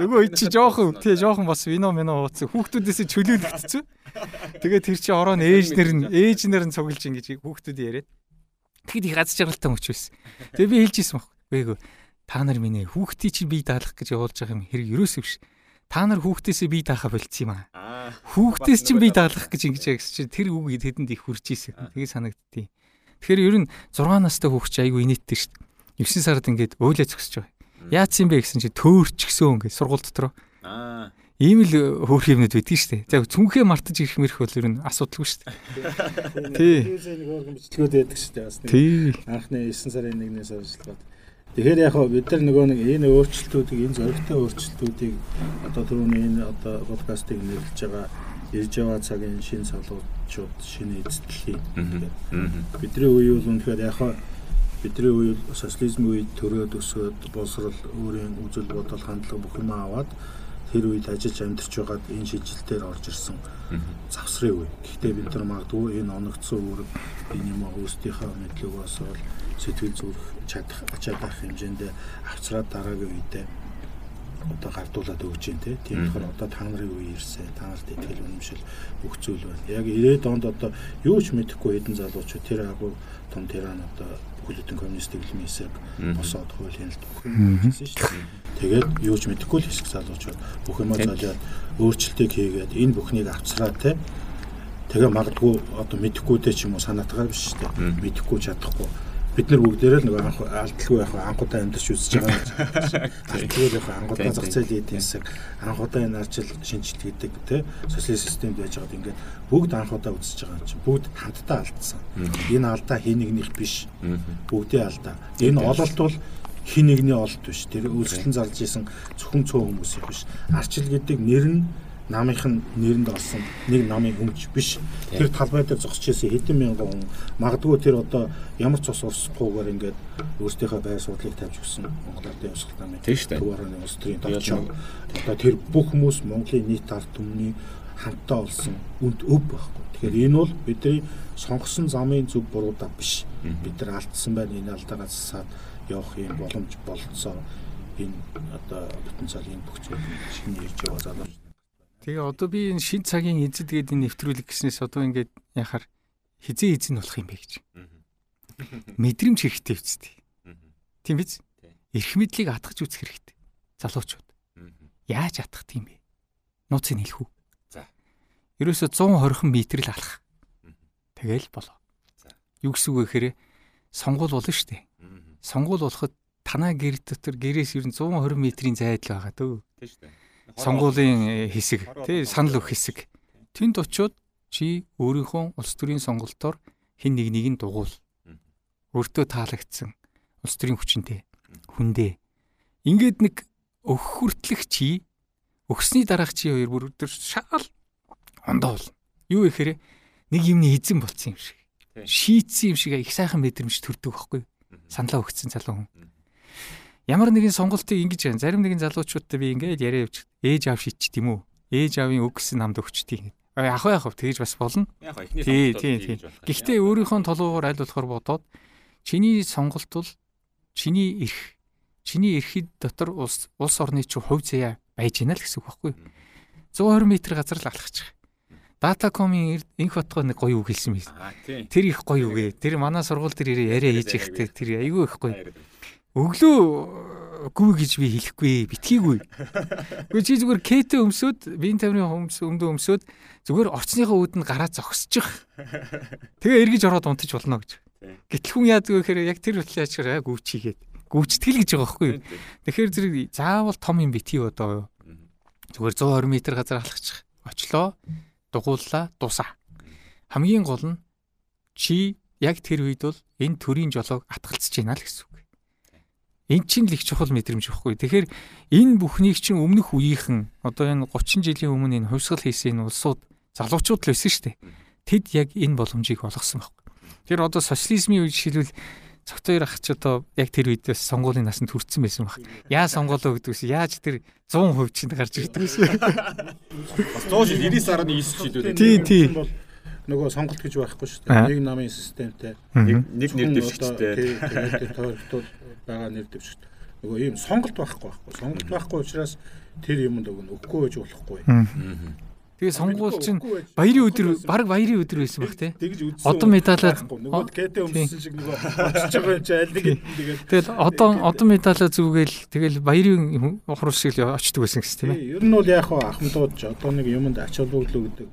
Нөгөө чи жоохон тий жоохон бас вино мено ууцсан хүүхдүүдээс чөлөөлөгдсөн. Тэгээ тэр чи ороо нь ээжнэр нь ээжнэр нь цуглаж ингэж хүүхдүүд яриад. Тэгэхэд их аз жаргалтай мөч байсан. Тэгээ би хэлжсэн баг. Үгүй та нар минь хүүхдийг чи бие даалгах гэж явуулж байгаа юм хэрэг ерөөсөө биш. Та нар хүүхдээсээ бие даахаа болцсон юм аа. Хүүхдээс чинь бие даалгах гэж ингэж ягс чи тэр үг тэдэнд их хүрч ийсэн. Тэгээ санагдтыг. Тэгэхээр ер нь 6 настай хүүхд чи айгүй инээдтэй шүү дээ. 9 сард ингээд өөлөө зөксөж байгаа. Яац юм бэ гэсэн чи төөрч гисэн ингээд сургууль дотор. Аа. Ийм л хөөх юмнууд шүү дээ. За цүнхээ мартаж ирэх мэрх бол ер нь асуудалгүй шүү дээ. Тий. нэг хөөргөн бичлэгүүд байдаг шүү дээ. Бас анхны 9 сарын 1-ээс ажиллагаад. Тэгэхээр яг бид нар нөгөө нэг энэ өөрчлөлтүүдийг энэ зоригтой өөрчлөлтүүдийг одоо түрүүний энэ одоо подкастыг нэрлэж байгаа ирж яваа цагийн шин залуучууд шинэ эзэдлийн бидний үе бол үнэхээр яг бидний үе социализмын үед төрөөд өсөөд боловсрал өөрийн үзэл бодол хандлага бүх юм аваад тэр үед ажиллаж амьдарч байгаад энэ шижилтээр орж ирсэн завсрын үе. Гэхдээ бид нар магадгүй энэ оногдсон үүрэг энэ юм өөрсдийнхөө мэдлэгээс бол сэтгэл зүрх чадах чадах хэмжээнд авцраад дараагийн үедээ одоо гардуулаад өгч जैन тий. Тийм болохоор одоо та нарын үе ирсэн. Та нарт итгэл үнэмшил бүх зүйл байна. Яг 90-ад онд одоо юу ч мэдэхгүй хэдэн залуучууд тэр агуу том тиран одоо бүхэлдэн коммунист дэглэмийн хэсэг босоод хуулийн хэлт хийсэн шүү дээ. Тэгээд юу ч мэдэхгүй л хэсэг залуучууд бүх юмаа золиод өөрчлөлтийг хийгээд энэ бүхнийг авцраад тий. Тэгээ магадгүй одоо мэдэхгүйтэй ч юм уу санаатгаар биш шүү дээ. Мэдэхгүй чадахгүй бид нар бүгдээрээ л нөгөө анх алдалгүй яг анхудаа амьдарч үзэж байгаа. Алдалгүй яг анхудаа зах зээлийн эдийн засаг анхудаа энэ арчил шинжилт гэдэг те социалист системд байж байгаад ингээд бүгд анхудаа үзэж байгаа юм чинь бүгд хамтдаа алдсан. Энэ алдаа хин нэгнийх биш. Бүгдийн алдаа. Энэ ололт бол хин нэгний ололт биш. Тэр үйлчлэн зарлж исэн зөвхөн цөөн хүмүүсийн биш. Арчил гэдэг нэр нь намынх нь нэрэнд орсон нэг намын өмч биш. Тэр талбай дээр зогсож ирсэн хэдэн мянган хүн магадгүй тэр одоо ямар ч цус урсахгүйгээр ингээд өөрсдийнхөө байр суудлыг тавьж өгсөн Монгол Ардын Явсгал намын Түварны улс төрийн товчоо. Одоо тэр бүх хүмүүс Монголын нийт ард түмний хамтаа олсон үнд өв байхгүй. Тэгэхээр энэ бол бидний сонгосон замын зөв буруудаа биш. Бид нар алдсан байна энэ алдаагаа засаад явах юм боломж болцоо энэ одоо потенциал энэ бүх зүйл шинэ ирж яваа залуу Тэгээ одоо би энэ шин цагийн эзэд гэдэг нэвтрүүлэг гэснээс одоо ингээд яхаар хизээ эзэн болох юм бэ гэж. Мэдрэмж хэрэгтэй үстэй. Тийм биз? Эрх мэдлийг атгаж үзэх хэрэгтэй. Залуучууд. Яаж атгах тийм бэ? Нууцыг хэлэх үү? За. Ерөөсө 120 м л алах. Тэгэл болоо. За. Юу гэсэн үг вэ гэхээр сонгуул болно шүү дээ. Сонгуул болоход танаа гэр дотор гэрээс ер нь 120 м-ийн зайд л байгаа дөө. Тийм шүү дээ сонгуулийн хэсэг тий санал өгөх хэсэг. Тэнд очиод чи өөрийнхөө улс төрийн сонголтоор хэн нэг нэг нь дугуул. Өөртөө таалагдсан улс төрийн хүчинтэй хүндээ. Ингээд нэг өгөх хүртлэх чи өгсний дараах чи хоёр бүр өдөр шаал ондоо бол. Юу гэхээр нэг юмны эзэн болцсон юм шиг. Шийтсэн юм шиг их сайхан мэдрэмж төрдөг байхгүй. Саналаа өгсөн залуу хүн ямар нэгэн сонголтыг ингэж байна. Зарим нэгэн залуучуудтай би ингээд яриа явж ээж аав шийдчих тийм үү? Ээж аавын үг гэсэн намд өгчтгийг. Яг яг тэгж бас болно. Яг эхний сонголт тийм тийм. Гэхдээ өөрийнхөө толгойгоор аль болохоор бодоод чиний сонголт бол чиний эрх чиний эрхэд дотор улс улс орны чинь хувь заяа байж гинэ л гэсэн үг байхгүй юу? 120 м газар л алхачих. Датакомын инх батгой нэг гоё үг хэлсэн байсан. Тэр их гоё үг ээ. Тэр манай сургууль дээр яриа хийж ихтэй тэр айгүй их гоё өглөө гүү гэж би хэлэхгүй битгийгүй. Гэхдээ чи зүгээр кетэ өмсөд биеийн тамирын хөмс өмдөө өмсөд зүгээр орцныхоо үүдэнд гараа зогсчих. Тэгээ эргэж ороод унтаж болно гэж. Гэтэл хүн яадаг вэ гэхээр яг тэр хөтлөө ачаар гүүчигээд гүүчтгэл гэж байгаа байхгүй. Тэгэхээр зэрэг заавал том юм битгий одоо зүгээр 120 м газар алхачих. Очлоо дугууллаа дусаа. Хамгийн гол нь чи яг тэр үед бол энэ төрийн жолоог атгалцж байна л гэсэн Эн чинь л их чухал мэдрэмж байхгүй. Тэгэхээр энэ бүхнийг чинь өмнөх үеийнхэн одоо энэ 30 жилийн өмнө энэ хувьсгал хийсэн энэ улсууд залуучууд л байсан шүү дээ. Тэд яг энэ боломжийг олгосон байхгүй. Тэр одоо социализмын үед жишээлбэл цогцоор ах ч одоо яг тэр үед бас сонгуулийн насанд хүрсэн байсан баг. Яа сонгуулаа гэдгээс яаж тэр 100% чинь гарч ирдэг вэ? Бас 100 жил 99.9 жилүүд. Тий, тий нөгөө сонголт гэж байхгүй шүү дээ. Нэг намын системтэй нэг нэг нэр дэвшигчтэй. Тэгээд тойрогтууд байгаа нэр дэвшигт. Нөгөө ийм сонголт байхгүй байхгүй. Сонголт байхгүй учраас тэр юмд өгөхгүй байж болохгүй. Тэгээ сонгуул чинь баярын өдөр баг баярын өдөр байсан баг те. Одоо медалаа нөгөө КТ өмсөн шиг нөгөө очиж байгаа юм чи аль нэг тэгээд Тэгэл одоо одоо медалаа зүгээл тэгэл баярын хурал шиг л очдөг байсан гэсэн тийм ээ. Ер нь бол яг ахмадууд ч одоо нэг юмд ач холбогдол гэдэг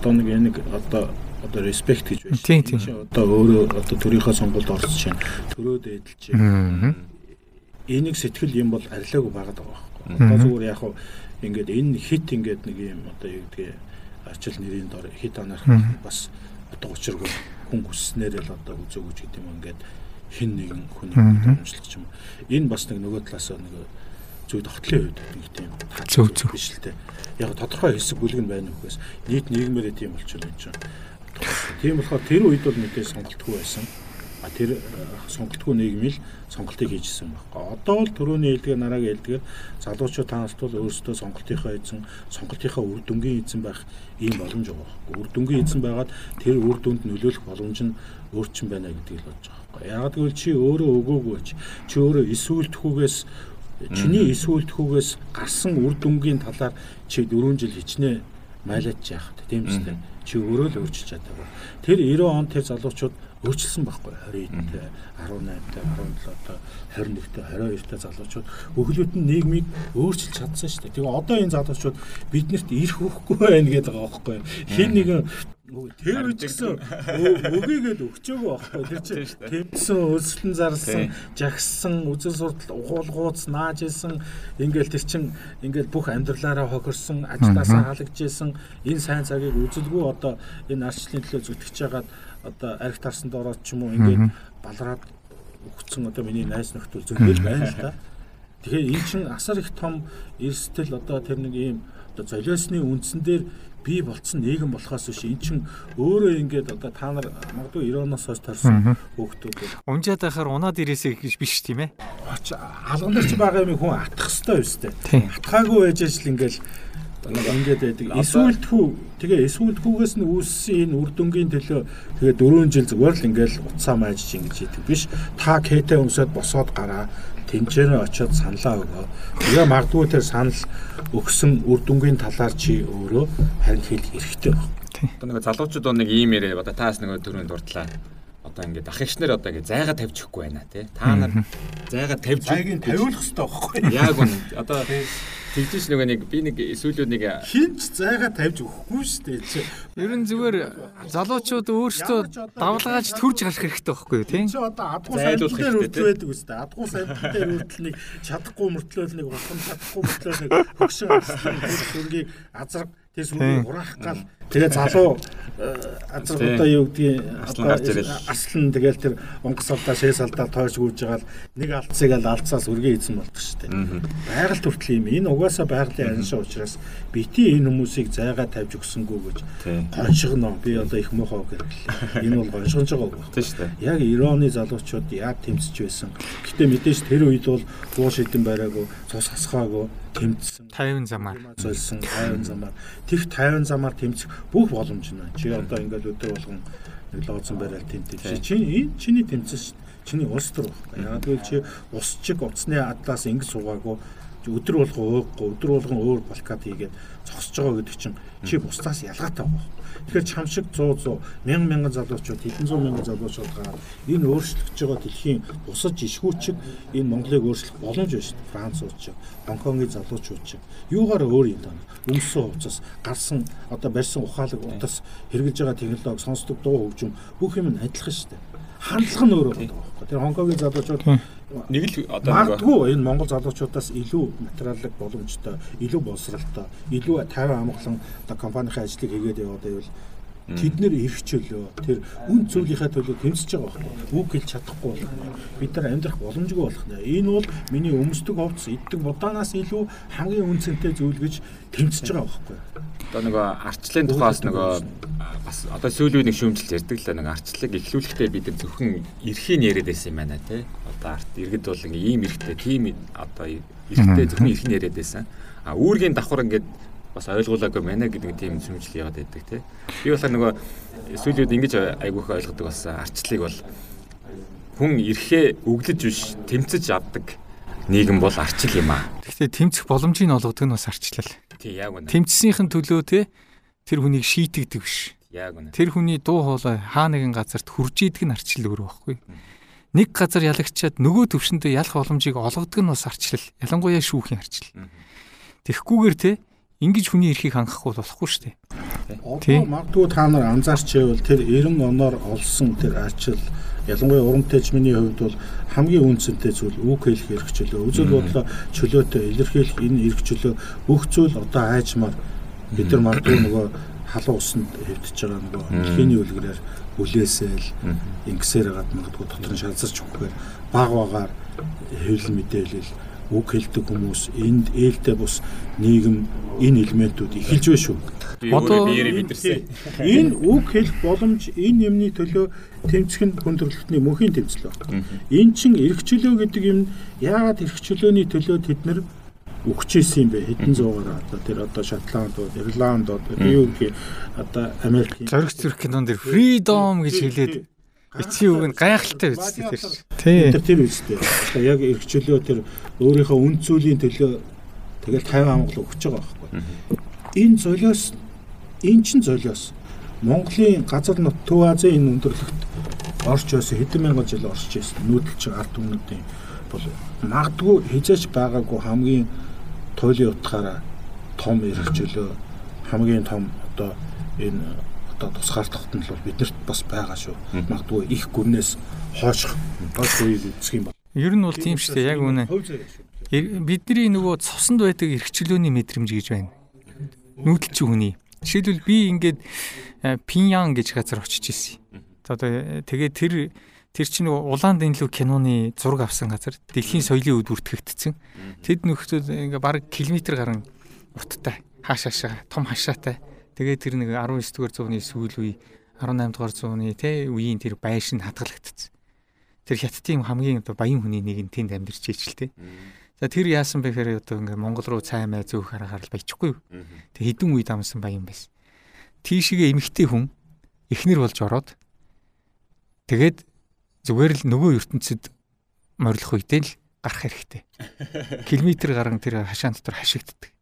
одоо нэг яг одоо одоо респект гэж байна. Тийм тийм. Одоо өөрөө одоо төрийнхөө сонгуульд орсон чинь төрөөд эдэлж. Энийг сэтгэл юм бол арилаагүй байгаад байгаа байхгүй. Одоо зүгээр яг ингээд энэ хит ингээд нэг юм одоо юу гэдгийг ачаал нэрийн дор хит анарх бас одоо учиргүй хүн хүснээр л одоо үзөөгөж гэдэг юм ингээд хин нэгэн хүний амжилт юм. Энэ бас нэг нөгөө талаас нэг зөв тогтлын үед нэг тийм Зөв, зөв. биш л дээ. Яг тодорхой хэсэг бүлэг нь байна үгээс нийт нийгмээрээ тийм болчихлоо юм чинь. Тийм болохоор тэр үед бол мэдээ сонголтгүй байсан. А тэр э, сонголтгүй нийгмийн сонголтыг хийжсэн байхгүй. Одоо бол төрөний хэлдгээр нарагийн хэлдгээр залуучууд таналт бол өөрсдөө сонголтынхаа эзэн, сонголтынхаа үр дүнгийн эзэн байх ийм боломж байгаа байхгүй. Үр дүнгийн эзэн байгаад тэр үр дүнд нөлөөлөх боломж нь өөрчн байна гэдгийг л бодож байгаа байхгүй. Яг гэвэл чи өөрөө өгөөгүй ч чи өөрөө эсвэлтхүүгээс чиний эсвэлтхүүгээс гарсан үр дүнгийн талаар чи 4 жил хичнээн майлаж яах тийм үстэй чи өөрөө л өөрчилж чадаагүй. Тэр 90 он тэр залуучууд өөрчилсөн байхгүй 20-д 18-д 17-д 21-д 22-д залуучууд өглөөд нь нийгмийг өөрчилж чадсан шүү дээ. Тэгээ одоо энэ залуучууд биднэрт ирэх өгөхгүй байна гэдэг байгаа байхгүй. Хин нэгэн тэр үед гэсэн өгийгээд өгчөөгөө байхгүй. Тэр чинь тэмцсэн өсөлтөн зарлсан жагссан үзэл суртал ухуулгууц нааж исэн ингээл тэр чинь ингээл бүх амьдралаараа хохирсон ажлаасаа халагдж исэн энэ сайн цагийг үзэлгүй одоо энэ арчлын төлөө зүтгэж байгаад одоо арх тарсанд ороод ч юм уу ингээд балраад өгцөн одоо миний найз нөхдөд зөндөл байна л да. Тэгэхээр эн чинь асар их том эрсдэл одоо тэр нэг ийм одоо золиосны үндсэн дээр бий болцсон нийгэм болохоос биш эн чинь өөрөө ингээд одоо та нар магадгүй 90-оноос хойш тарсан хүүхдүүд унжаад байхаар унаад ирээсэй гэж биш тийм ээ. Алган дээр ч байгаа юм хүн атах хэвээр өстэй. Атхаагүй байж ажил ингээл ингээд байдаг. Эсвэлтхүү тэгээ эсвэлтхүүгээс нь үүссэн энэ үр дүнгийн төлөө тэгээ 4 жил зүгээр л ингээл уцаа маажж ингэж идэг биш. Та кэтэ өмсөд босоод гараа тэнцээрээ очиод саналаа өгөө. Тэгээ магадгүй тэр санал өгсөн үр дүнгийн талаар чи өөрөө харин хэл хэрэгтэй байна. Одоо нэг залуучууд нэг ийм яриа одоо таас нэг төрөнд дурдлаа. Одоо ингээд ах эгчнэр одоо ингээд зайгаа тавьж өгөхгүй байна тий. Та нар зайгаа тавьж зайгийг тавиулах хэрэгтэй байхгүй. Яг үн одоо Тэгжиж нөгөө нэг би нэг сүүлүүд нэг хинч зайгаа тавьж өгөхгүй шүү дээ чи. Ер нь зүгээр залуучууд өөрсдөө давлгааж төрж гарах хэрэгтэй байхгүй юу тийм? Чи одоо адгуу сайдуулах хэрэгтэй байдаг үстэй. Адгуу сайдуулах дээр хүртэл нэг чадахгүй мөртлөөл нэг улам чадахгүй мөртлөөл нэг авсан хөргийг азраг тэр сүргийг хураах гал тэгээ залуу азар одоо юу гэдгийг аслан тэгэл тэр онгоц алдаа шээс алдаа тойрч гүйж байгаа л нэг алдсыг л алдсаас үргээ эзэн болдог шүү дээ. Байгаль хүртэл юм энэ угаасаа байгалийн аншаа учраас бити энэ хүмүүсийг зайгаа тавьж өгсөнгүү гэж гоншигно би одоо их мохоо гэрлээ. Энэ бол гоншигж байгаа байх. Тийм шүү дээ. Яг 90 оны залуучууд яг тэмцэж байсан. Гэтэ мэдээж тэр үед бол гоо шидэн байраагүй цус хасгаагүй тэмцсэн. 50 замаар. Золсон 50 замаар. Тех 50 замаар тэмцэх бүх боломж нь чи одоо ингээд өдөр болгон нэг лооцсон барайл тэмцэж чи энэ чиний тэмцэн шүү чиний улс төр байна. Яг л чи ус чиг утасны адлаас ингэ суугаагүй өдөр болгон ууггүй өдөр болгон өөр балкад хийгээд зогсож байгаа гэдэг чинь чи бусдаас ялгаатай байна. Тэгэхээр чам шиг 100 100 мянган мянган залуучууд хэдэн зуун мянган залуучууд гараад энэ өөрчлөгдөж байгаа дэлхийн бусад ишгүүчид энэ Монголыг өөрчлөх боломж байна шүү дээ. Францууд ч, Гонконгийн залуучууд ч юугаар өөр юм даа. Өмсөн хувцас, гарсан одоо барьсан ухаалаг утас хэрэгжилж байгаа технологи, сонсдог дуу хөгжим бүх юм нь адилхан шүү дээ. Хандлага нь өөр байхгүй. Тэр Хонконгийн залуучууд нэг л одоо магадгүй энэ Монгол залуучуудаас илүү материаллык боломжтой, илүү боловсралтай, илүү тайван амгалан одоо компанийн ажлыг хийгээд яваад байвал тэд нэр ирэх чөлөө тэр үн зүйлийнхаа төлөө тэмцэж байгаа байхгүй үг хэлж чадахгүй болох бид нар амьдрах боломжгүй болох нэ энэ бол миний өмсдөг овц иддэг будаанаас илүү хамгийн үнцэнтэй зүйл гэж тэмцэж байгаа байхгүй. Одоо нөгөө арчлалын тухаас нөгөө бас одоо сүүлийн нэг шүүмжил ярьдаг л нэг арчлалыг эхлүүлэхдээ бид зөвхөн эрхийн яриад байсан юм байна те одоо арт иргэд бол ингээ ийм эрхтэй тийм одоо эрхтэй зөвхөн эрхийн яриад байсан а үүргийн давхар ингээд бас ойлгуулаагүй байна гэдэг тийм сүмжил яваад байдаг тий. Би болохоор нөгөө сүүлийн үед ингэж айгүйх ойлгодог болсон арчлалыг бол хүн эрхээ өглөж биш тэмцэж авдаг нийгэм бол арчил юм аа. Гэхдээ тэмцэх боломжийг олгодог нь бас арчлал. Тий яг үнэ. Тэмцсэнийхэн төлөө те тэр хүнийг шийтгдэг биш. Яг үнэ. Тэр хүний дуу хоолой хаа нэгэн газарт хурж идэг нь арчлал өөр байхгүй. Нэг газар ялагчаад нөгөө төвшөндөө ялах боломжийг олгодог нь бас арчлал. Ялангуяа шүүхийн арчлал. Тэгэхгүйгээр те ингэж хүний эрхийг хангах бол болохгүй шүү дээ. Одоо магадгүй та нар анзаарч байвал тэр 90 оноор олсон тэр ачаал ялангуяа уран тэжмийн хувьд бол хамгийн үнцэнтэй зүйл үг хэлэх эрх чөлөө. Үзэл бодлоо чөлөөтэй илэрхийлэх энэ эрх чөлөө бүх зүйл одоо айжмаар бид нар магадгүй нөгөө халуун усанд хэвдэж байгаа нөгөө дэлхийний үлгэрээр үлээсэл ингэсээр хагаад магадгүй дотор нь шалзарч өгөхээр баг багаар хэвлэл мэдээлэл үг хэлдэг хүмүүс энд ээлтэй бус нийгэм энэ элементүүд эхэлж байна шүү. Одоо. Энэ үг хэлэх боломж энэ юмны төлөө тэмцэх нь хүндрэлтний мөнхийн тэмцэл байна. Энэ чин эрхчлөө гэдэг юм яагаад эрхчлөөний төлөө тэд нар өгчээсэн юм бэ хэдэн зуугаар одоо тэр одоо Шотланд, Ирланд одоо юу гэх одоо Америк зориг зэрэг кинонд дэр freedom гэж хэлээд эцгийн үг нь гайхалтай үстэй тэр. Тийм. Тэр тийм үстэй. Одоо яг эрхчлөө тэр өөрийнхөө үн цэвлийн төлөө тэгэл 50 амгал өгч байгаа байхгүй. Энэ золиос эн чин золиос Монголын газар нут Төв Азийн энэ өндөрлөгт орж байсан хэдэн мянган жил орж байсан нүүдэлч ард түмнүүдийн бол магадгүй хизээч байгаагүй хамгийн туйлын утгаараа том эрхчлөө хамгийн том одоо энэ одоо тусгаар тогтнол бол биднэрт бас байгаа шүү. Магадгүй их гүрнээс хойших хойш үеийг үзэх юм бол. Ер нь бол тийм шүү дээ. Яг үнэ. Бидний нөгөө цуснд байдаг эрхчлөөний мэдрэмж гэж байна. Нүүдэлчин хүний. Жишээлбэл би ингээд Пиньян гэж газар очиж ирсэн. Одоо тэгээд тэр Тэр чинь улаан дэнлүү киноны зураг авсан газар дэлхийн соёлын өд бүртгэгдсэн. Тэд нөхцөл ингээ бараг километр гарan уттай хааш хаашаа том хашаатай. Тэгээд тэр нэг 19 дугаар зууны сүүл үе 18 дугаар зууны тэ үеийн тэр байшин хадгалагдсан. Тэр хятадын хамгийн одоо баян хүний нэг нь тэнд амьдарч ичэлтэй. За тэр яасан бэ гэхээр одоо ингээ Монгол руу цай май зөөх харахаар л баячихгүй. Тэг хідэн үед амсан баян байсан. Тийшээ эмгтэй хүн эхнэр болж ороод тэгээд зүгээр л нөгөө ертөнцид морилох үедээ л гарах хэрэгтэй. Километр гарan тэр хашаан дотор хашигддаг.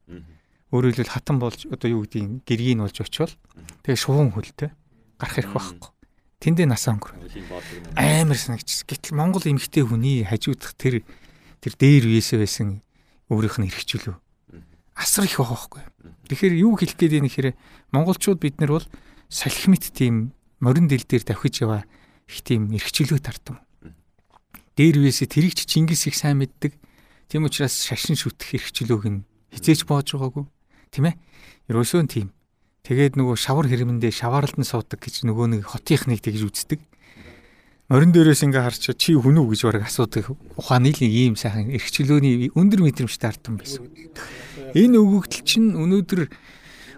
Өөрөөр хэлбэл хатан болж одоо юу гэдгийг гэргийн болж очивол тэгээ шувуун хөлтэй гарах хэрэг байхгүй. Тэндээ насаа өнгөр. Амар санагч. Гэтэл Монгол эмгтэй хүний хажуудах тэр тэр дээр үесээ байсан өөрийнх нь хэрэгжүүлв. Асар их байгаа байхгүй. Тэгэхээр юу хэлэх гээд юм нэхэр монголчууд бид нар бол салхимит тийм морин дил дээр давхиж яваа их тийм эрхчлөө тартам. Дээр үесээ тэрийг ч Чингис их сайн мэддэг. Тийм учраас шашин шүтэх эрхчлөөг нь хизээч боож байгаагүй. Тийм ээ? Ерөөсөө тийм. Тэгээд нөгөө шавар хэрэмэндээ шаваарлд нь суудаг гэж нөгөө нэг хотынхныг тэгж үздэг. Морин дээрээс ингээ харч чи хүн үү гэж бараг асуудаг. Ухааны л ийм сайхан эрхчлөөний өндөр мэдрэмжтэй артан байсан. Энэ өгөгдөл чинь өнөөдөр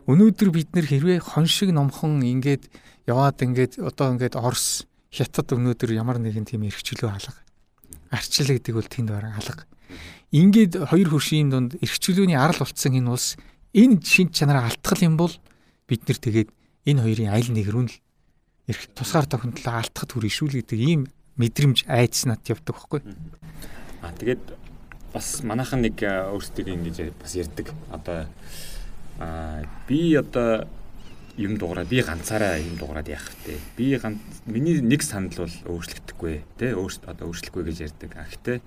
өнөөдөр бид нэр хэрвээ хон шиг номхон ингээд яваад ингээд одоо ингээд Орос хятад өнөөдөр ямар нэгэн тийм эрхчлөө алга. Арчлал гэдэг бол тэнд бараг алга. Ингээд хоёр хөршийн дунд эрхчлөөний арал болцсон энэ улс энэ шин чанараа алтгал юм бол бид нар тэгээд энэ хоёрын аль нэг рүү л эрх тусгаар тохиолдлоо алтгахад хүрэх шүү л гэдэг ийм мэдрэмж айдас над явдаг байхгүй. Аа тэгээд бас манайхан нэг өөрсдөө ингэж бас ярьдаг. Одоо аа би одоо юм дуурай би ганцаараа юм дуурайд яах вэ? Би ганц миний нэг санал бол өөрчлөгдөхгүй те өөрт одоо өөрчлөхгүй гэж ярьдаг. А гэтээ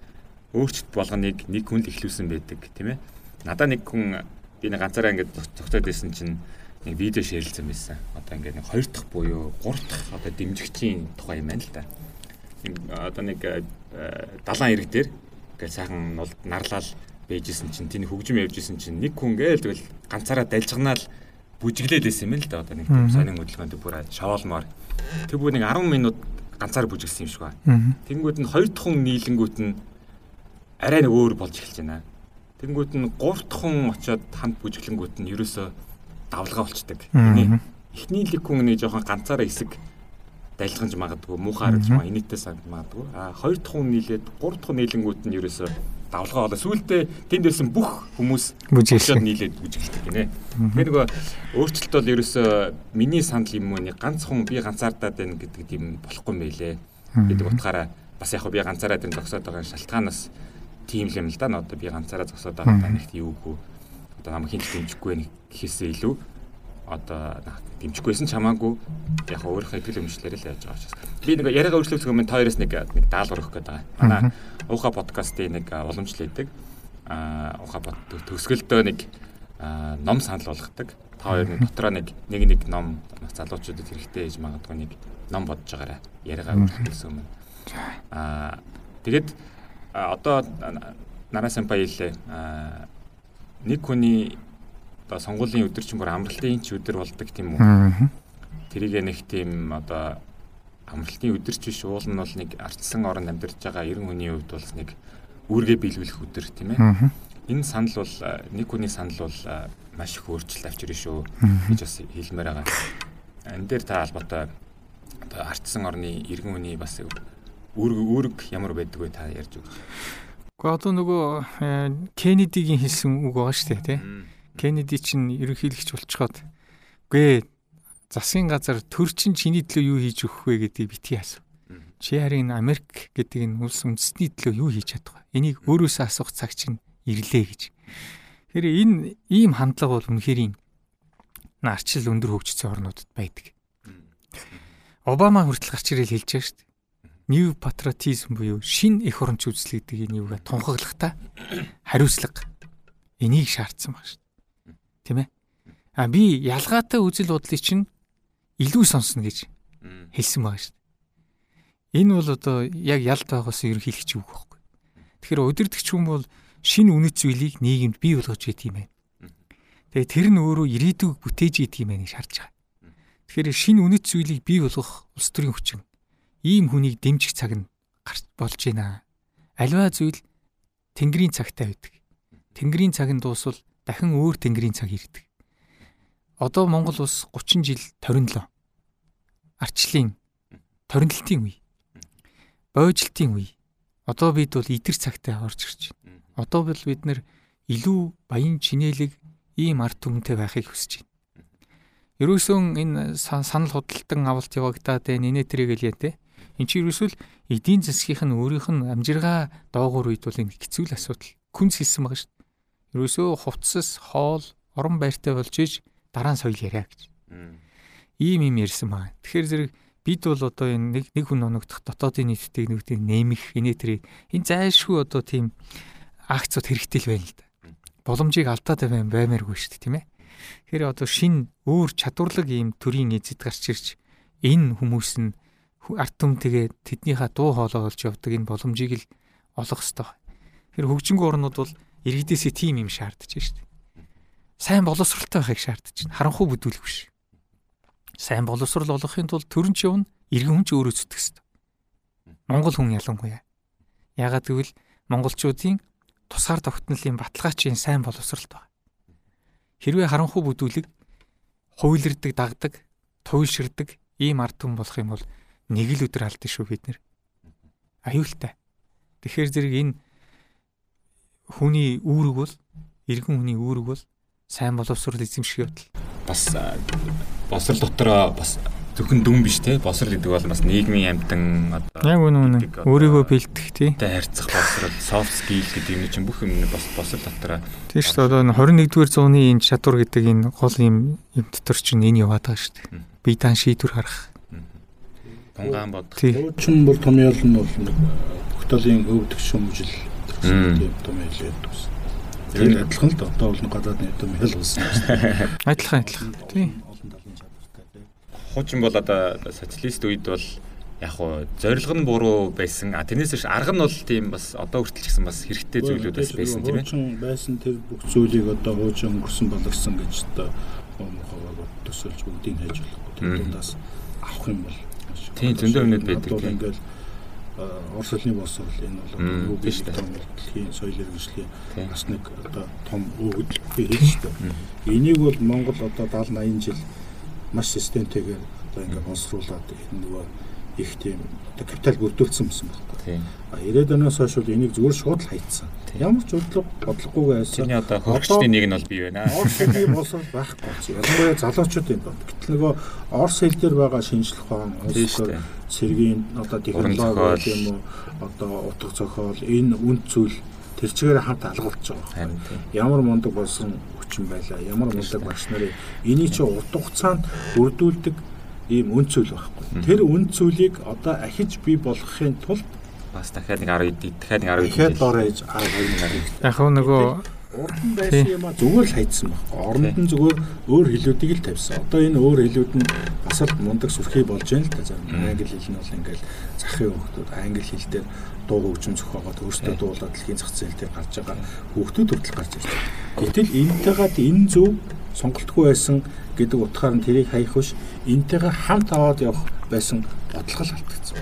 өөрчлөлт болгоныг нэг хүн л ихлүүлсэн байдаг тийм ээ. Надаа нэг хүн би нэг ганцаараа ингээд зогтоод байсан чинь нэг видео шеэрлсэн байсан. Одоо ингээд нэг хоёр дахь буюу гурав дахь одоо дэмжигчийн тухай юм байна л да. Одоо нэг далайн ирэг дээр ингээд сайхан нарлал бэжсэн чинь тэний хөгжим явжсэн чинь нэг хүн гээл тэгэл ганцаараа дальжганаал бүжиглээд байсан юм л да одоо нэг тийм сонин хөдөлгөөнд бүр шаваалмаар тэр бүр нэг 10 минут ганцаар бүжиглсэн юм шиг байна. Тэнгүүд нь хоёр дахь хүн нийлэнгүүт нь арай нэг өөр болж эхэлж байна. Тэнгүүд нь гурав дахь хүн очиод хамт бүжиглэнгүүт нь ерөөсөө давлгаа болчдаг. Эний эхний лиг хүн нэг жоохон ганцаараа хэсэг дайлганж магадгүй муухай харагдаж маа инээтэй санд магадгүй. А хоёр дахь хүн нийлээд гурав дахь нийлэнгүүт нь ерөөсөө давлгаа болоо. Сүүлдээ тэнд байсан бүх хүмүүс бүжиглээд нийлээд бүжиглдэг гинэ. Тэгээ нөгөө өөрчлөлт бол ерөөсөө миний санал юм уу нэг ганц хүн би ганцаардаад байна гэдэг юм болохгүй юм байлээ. гэдэг утгаараа бас яг би ганцаараа энэ зогсоод байгаа шалтгаанаас тийм л юм л да. Одоо би ганцаараа зогсоод байгаа нэгт юугүй. Одоо намайг хинч дэмжихгүй гэхээсээ илүү одоо дэмжихгүйсэн ч хамаагүй яг өөрийнхөө итгэл өмчлөлөөр л яаж байгаа учраас би нэг яриагаа өөрчлөх юм та хоёроос нэг нэг даалгавар өгөх гээд байгаа. Манай Уха подкастын нэг уламжлал өгдөг. Аа Уха бод төгсгөлдөө нэг ном санал болгодог. Та хоёр нэг дотроо нэг нэг нэг ном залуучуудад хэрэгтэй гэж магадгүй нэг ном бодож байгаарай. Яриагаа үргэлжлүүлсэн юм. Аа тэгээд одоо нараа сампай хэлээ. Аа нэг хүний одоо сонгуулийн өдөржингөр амралтын ч өдөр болдог тийм үү? Тэрийг нэг тийм одоо амралтын өдөрч биш уул нь бол нэг ардсан орон амьдарч байгаа 90 хүний хувьд бол нэг үүргээ биелүүлэх өдөр тийм ээ. Энэ санал бол нэг хүний санал бол маш их өөрчлөлт авчирна шүү гэж бас хэлмээр байгаа. Энэ дээр та албатай одоо ардсан орны иргэн хүний бас үүрэг үүрэг ямар байдаг вэ та ярьж өгч. Гэхдээ одоо нөгөө Кеннедигийн хэлсэн үг байгаа шүү дээ тий. Кеннеди чинь ерөнхийлөгч болчиход үгүй засгийн газар төр чин чиний төлөө юу хийж өгөх вэ гэдгийг битгий асуу. Чи харин Америк гэдэг энэ улс үндэстний төлөө юу хийж чадах вэ? Энийг өөрөөсөө асуух цаг чинь ирлээ гэж. Тэгэхээр энэ ийм хандлага бол үнэхээр нарчил өндөр хөгжсөн орнуудад байдаг. Обама хүртэл гарч ирэл хэлж байгаа шүү дээ. New patriotism буюу шин эх оронч үзэл гэдэг энэ юугаа тунхаглахтаа хариуцлага энийг шаардсан баг шүү. Тийм ээ? А би ялгаатай үзэл бодлыг чинь илүү сонсно гэж хэлсэн байгаа шүү дээ. Энэ бол одоо яг ялт байгаас ерөнхийлөгч үг байхгүй. Тэгэхээр удирдахч хүн бол шинэ үнэт зүйлийг нийгэмд бий болгож идэв юм байна. Тэгээ тэр нь өөрөө ирээдүг бүтээж идэв юм байна шаарч байгаа. Тэгэхээр шинэ үнэт зүйлийг бий болгох улс төрийн хүчин ийм хүнийг дэмжих цаг нь гарч болж байна. Аливаа зүйл тэнгэрийн цагтай байдаг. Тэнгэрийн цаг нь дуусвал дахин өөр тэнгэрийн цаг ирдэг. Одоо Монгол улс 30 жил торинлоо. Арчлын торинлтын үе. Бойжилтын үе. Одоо бид бол идэр цагтай орж ирж байна. Одоо бол бид нэр илүү баян чинэлэг ийм арт түмэнтэй байхыг хүсэж байна. Ерөөсөн энэ санал худалдан авалт явагдаад байна. Инээ тэрэг л яа те. Энд чи ерөөсөл эдийн засгийнх нь өөрийнх нь амжиргаа доогуур үед бол энэ хэцүү л асуудал. Күнс хэлсэн байгаа шүү. Ерөөсөө хувцас, хоол, орон байртай болж иж дараа нь соёл яриа гэж. Ийм юм ярьсан байна. Тэгэхээр зэрэг бид бол одоо энэ нэг нэг хүн оногдох дотоодын нийтдийг нэгдийг нэмэх инээ тэрийг энэ зайлшгүй одоо тийм акцууд хэрэгтэй л байна л да. Боломжийг алдаад байна баймааргүй шүү дээ тийм ээ. Тэгэхээр одоо шин өөр чадварлаг ийм төрийн эзэд гарч ирж энэ хүмүүс нь арт түмтэйгээ тэднийхээ дуу хоолой болж явдаг энэ боломжийг л олох хэрэгтэй. Тэгэхээр хөгжингөө орнууд бол иргэдээсээ тийм юм шаардаж байна шүү дээ. Сайн боловсралтай байхыг шаардаж байна. Харанхуй бүдүүлэх биш. Сайн боловсрал олохын тулд төрөн ч явна, иргэн хүн ч өөрөө зүтгэх хэрэгтэй. Монгол хүн ялангуяа. Ягаад гэвэл монголчуудын тусгаар тогтнолын баталгаачийн сайн боловсралт байна. Хэрвээ харанхуй бүдүүлэг хуйлэрдэг, дагдаг, туйлширдаг ийм ард түмэн болох юм бол нэг л өдөр алдсан шүү бид нэр. Аюултай. Тэгэхээр зэрэг энэ хүний үүрэг бол иргэн хүний үүрэг бол сайн боловсрол эзэмших явдал. Бас босрал дотроо бас зөвхөн дүн биш те босрал гэдэг бол бас нийгмийн амтан одоо яг үнэ үнэ өөрийгөө бэлдэх тий. тэ харьцах босрал soft skill гэдэг юм чинь бүх юм бас босрал дотроо. Тий шүү дээ одоо 21-р зууны энэ чадвар гэдэг энэ гол юм юм дотор чинь энэ яваад байгаа шүү дээ. Бие даан шийдвэр гаргах тунгаан бодох чин бол томьёол нь бол тогтоолын өвдөх шүмжил тийм томьёол гэдэг ус Тэр адилхан л одоо бол гадаадны томьёол болсон. Адилхан адилхан тий хуучин бол одоо социалист үед бол яг хуу зорилго нь буруу байсан. А тэрнээс биш арга нь бол тийм бас одоо хүртэл ч гэсэн бас хэрэгтэй зүйлүүд байсан тийм ээ. Хуучин байсан тэр бүх зүйлийг одоо хуучин өнгөрсөн болгосон гэж одоо мохоо төсөлж бүгдийг хайж болохгүй. Тэр дундаас авах юм бол тийм зөндөө өмнөд байдаг. Ингээл Орос улсны боловсрол энэ бол юу биш дэлхийн соёл иргэншлийн бас нэг одоо том өвөг хийж байна. Энийг бол Монгол одоо 70 80 жил маш системтэйгээр одоо ингээд боловсруулад энэ нөгөө их тийм одоо капитал бүрдүүлсэн байсан байхгүй. Тийм. А 90-ад оноос хойш бол энийг зүгээр шууд л хайцсан. Ямар ч бодлого бодлогогүйгээ байсан. Тэрний одоо хөргөчний нэг нь бол бий байна. Орос хэлний боловсрол байхгүй. Ялангуяа залуучуудын донд. Гэтэл нөгөө Орос хэл дээр байгаа шинжлэх ухаан, цэргийн одоо технологи юм уу одоо утга зохиол энэ үн зүйл тэр чигээр хамт алгуулж байгаа. Ямар мундаг болсон хүчин байлаа. Ямар мундаг багш нарын энийг чи урт хугацаанд өрдүүлдэг ийм үн цөл байхгүй. Тэр үн цөлийг одоо ахиж бий болгохын тулд бас дахиад нэг 10 дахиад нэг 10 дахиад доор ээж 12 нар. Яг нөгөө урд нь байсан юм а зүгээр л хайцсан баг. Оронд нь зүгээр өөр хэлүүдийг л тавьсан. Одоо энэ өөр хэлүүд нь бас л мундаг сүрхий болж байна л да. Англи хэл нь бол ингээл захын хүмүүс англи хэл дээр дуу хөгжим зохиогоод өөрсдөө дуулаад дэлхийн зах зээл дээр гарч байгаа хүүхдүүд хүртэл гарч ирж байна. Гэтэл энтэйгээд энэ зөв сонголтгүй байсан гэдэг утгаар нь тэрийг хаях биш энтэйгээ хамт аваад явах байсан бодлого л алдагдсан.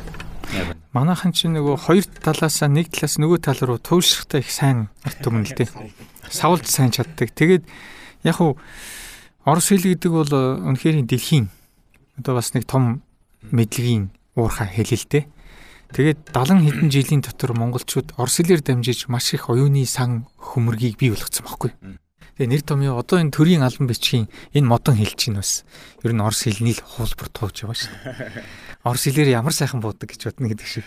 Манайхан чинь нөгөө хоёр талаасаа нэг талаас нөгөө тал руу туйлшрахтай их сайн арт түмэн л дээ. Савлж сайн чаддаг. Тэгээд яг уу Орос хэл гэдэг бол үнэхээр дэлхийн одоо бас нэг том мэдлэгийн уурхай хэл л дээ. Тэгээд 70 хэдэн жилийн дотор монголчууд Орос хэлээр дамжиж маш их оюуны сан хөмөргийг бий болгоцсон байхгүй. Тэгээ нэр томьёо одоо энэ төрийн албан бичгийн энэ модон хэл чинь бас ер нь орос хэлний л хуулбар тууж байгаа шүү. Орос хэлээр ямар сайхан буудаг гэж бодно гэдэг шиг.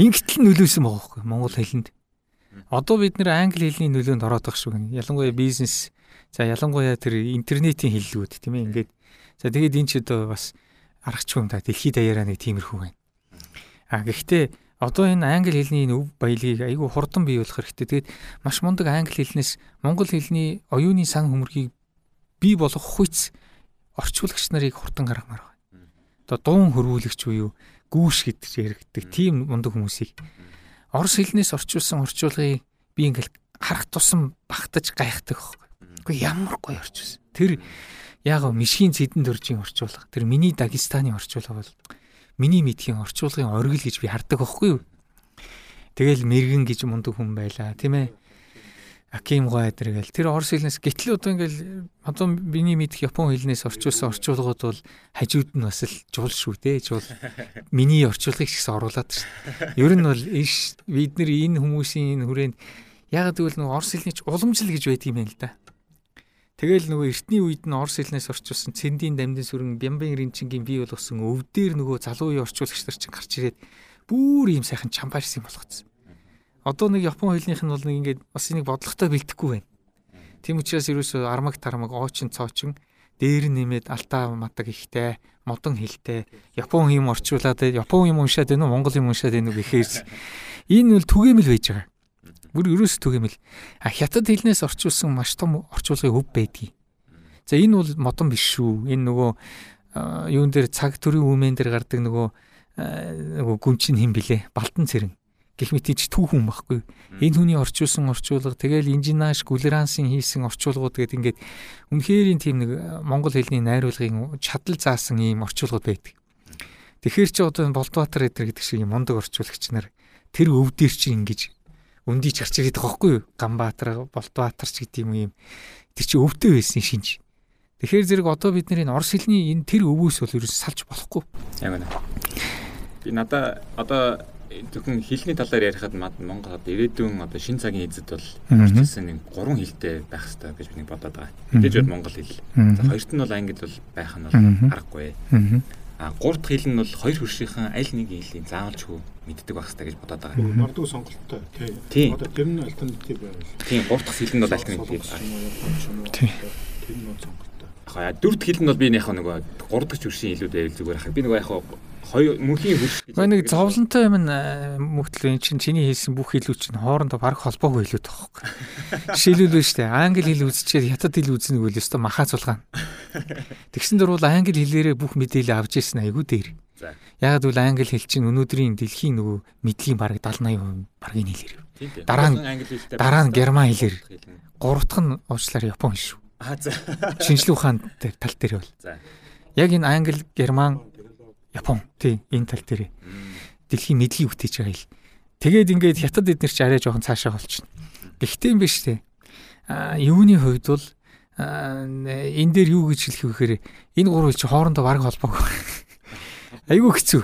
Ингэтэл нөлөөсөн байгаа байхгүй монгол хэлэнд. Одоо бид нэр англи хэлний нөлөөнд ороод байгаа шүү гэнэ. Ялангуяа бизнес за ялангуяа тэр интернетийн хэллүүд тийм ээ ингээд за тэгээд энэ ч одоо бас аргач юм да дэлхийд даяараа нэг тиймэрхүү байна. А гэхдээ одоо энэ англи хэлний өв баялгийг айгүй хурдан бий болох хэрэгтэй. Тэгээд маш мундаг англи хэлнээс монгол хэлний оюуны сан хөмөргийг бий болгох хүч орчуулагч нарыг хурдан гаргамаар байна. Одоо дуун хөрвүүлэгч буюу гүүш гэдэг яригддаг тийм мундаг хүмүүсийг орос хэлнээс орчуулсан орчуулгыг би ингээл харах тусам багтаж гайхдаг байхгүй. Үгүй ямар гоё орчуулсан. Тэр яг мишгийн цэдэн дөржийн орчуулга. Тэр миний Дагестаны орчуулга бол миний мэдхийн орчуулгын оргил гэж би хардаг байхгүй юу. Тэгэл мэрэгэн гэж мундаг хүн байла тийм ээ. Аким гоо эдэргээл тэр орос хэлнээс гэтэл одоо ингээл одоо миний мэдх япон хэлнээс орчуулсан орчуулгууд бол хажууд нь бас л жуул шүү дээ. Жуул миний орчуулгыг гэсэн оруулаад шүү. Ер нь бол иш бид нар энэ хүмүүсийн энэ хүрээнд яг тэгвэл нэг орос хэлний ч уламжлал гэж байдаг юм байна л да. Тэгэл нөгөө эртний үед нь Орос хэлнээс орчуулсан цэндийн дамдын сүрэн Бямбын ринчингийн бий болгосон өвдөр нөгөө залуу үеийн орчуулагч нар чинь гарч ирээд бүр ийм сайхан чамбарс юм болгоцсон. Одоо нэг Япон хэлнийх нь бол нэг ингээд бас энийг бодлоготой бэлдэхгүй байна. Тийм учраас ерөөсөө армаг тармаг оочин цоочин дээр нэмээд алтаа матаг ихтэй модон хэлтэй Япон юм орчуулад Япон юм уншаад байна уу Монгол юм уншаад байна уу гэхээр энэ бол түгээмэл байж байгаа. Бүр ерөөс түгээмэл. А хятад хэлнээс орчуулсан маш том орчуулгын өв байдгийг. За энэ бол модон биш шүү. Энэ нөгөө юун дээр цаг төрийн үмэн дээр гардаг нөгөө нөгөө гүнчин хэм блэ? Балтан цэрэн. Гэх мэт ич түүхэн байхгүй. Энэ хүний орчуулсан орчуулга тэгэл инженеаш гүлерансын хийсэн орчуулгууд гэдэг ингээд үнэхээр тийм нэг монгол хэлний найруулгын чадал заасан ийм орчуулгууд байдаг. Тэгэхээр чи одоо Болдбаатар эдэр гэдэг шиг юм мондог орчуулагч нар тэр өв дээр чи ингэж өндийч гарч ирээд байгаа байхгүй юу? Ганбаатар, Болтбаатар ч гэдэг юм юм. Тэр чинь өвдөө байсан шинж. Тэгэхээр зэрэг одоо бид нэр энэ орс хэлний энэ тэр өвөөс бол ерөөс салж болохгүй. Яг үнэ. Би надаа одоо зөвхөн хэлний талаар ярихад Монгол одоо ирээдүйн одоо шин цагийн эзэд бол орчилсан нэг гурван хэлтэй байх хэрэгтэй гэж би бодоод байгаа. Мэдээж бол монгол хэл. За хоёрт нь бол англи бол байх нь бол аргагүй. А гурав дахь хэл нь бол хоёр хөршийнхэн аль нэг хэлийг заавалчгүй мэддэг байх хэрэгтэй гэж бодоод байгаа. Магадгүй сонголттой тий. Одоо тэр нь альтернатив байвал. Тийм гурав дахь хэл нь бол альтернатив байгаа. Тий. Тэр нь сонголттой. Яг дөрөв дахь хэл нь бол би яг нөгөө гурав дахь хөршийн хэлүүд байвал зүгээр хаа. Би нөгөө яг хоёр мөнхийн хөрш гэж. Нэг зовлонтой юм мөхтөл эн чинь чиний хэлсэн бүх хэлүүд чинь хоорондоо баг холбоогүй хэлүүд байхгүй. Жишээлбэл дээ. Англи хэл үзчихээр хятад хэл үзнэ гэвэл өстой махаа цулгаана. Тэгсэн дөрвөл англи хэлээрээ бүх мэдээлэл авч ирсэн айгүй дээр. Яг л англи хэл чинь өнөөдрийн дэлхийн нөгөө мэдлийн бараг 70 80% баргийн хэлээр. Дараа нь дараа нь герман хэлээр. Гурав дахь нь уучлаар япон шүү. Аа за. Шинжлэх ухаан тал дээр бол. За. Яг энэ англи, герман, Япон тий энэ тал дээр дэлхийн мэдлийг үтээж байгаа хэл. Тэгээд ингээд хятад эднэр ч арай жоохон цаашаа болчихно. Гэхдээ юм биш тий. А юуны хувьд бол энэ дээр юу гэж хэлэх вэ гэхээр энэ гурав хэл чи хоорондоо бараг холбоогүй. Айгүй хэцүү.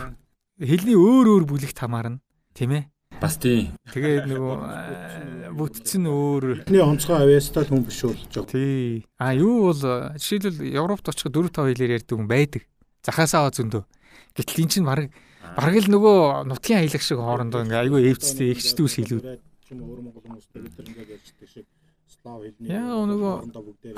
Хэлний өөр өөр бүлэгт хамаарна. Тийм ээ. Бас тийм. Тэгээд нөгөө бүтцэн өөр. Эхний онцгой авьяастай хүн биш болж байгаа. Тий. А юу бол жишээлбэл Европт очиход 4 5 хэлээр ярьдаг хүн байдаг. Захаасаа зөндөө. Гэтэл эн чинь баг бараг л нөгөө нутгийн аялагч шиг хоорондоо ингээ айгүй эвцтэй ихчдүү шилүүд. Яа нөгөө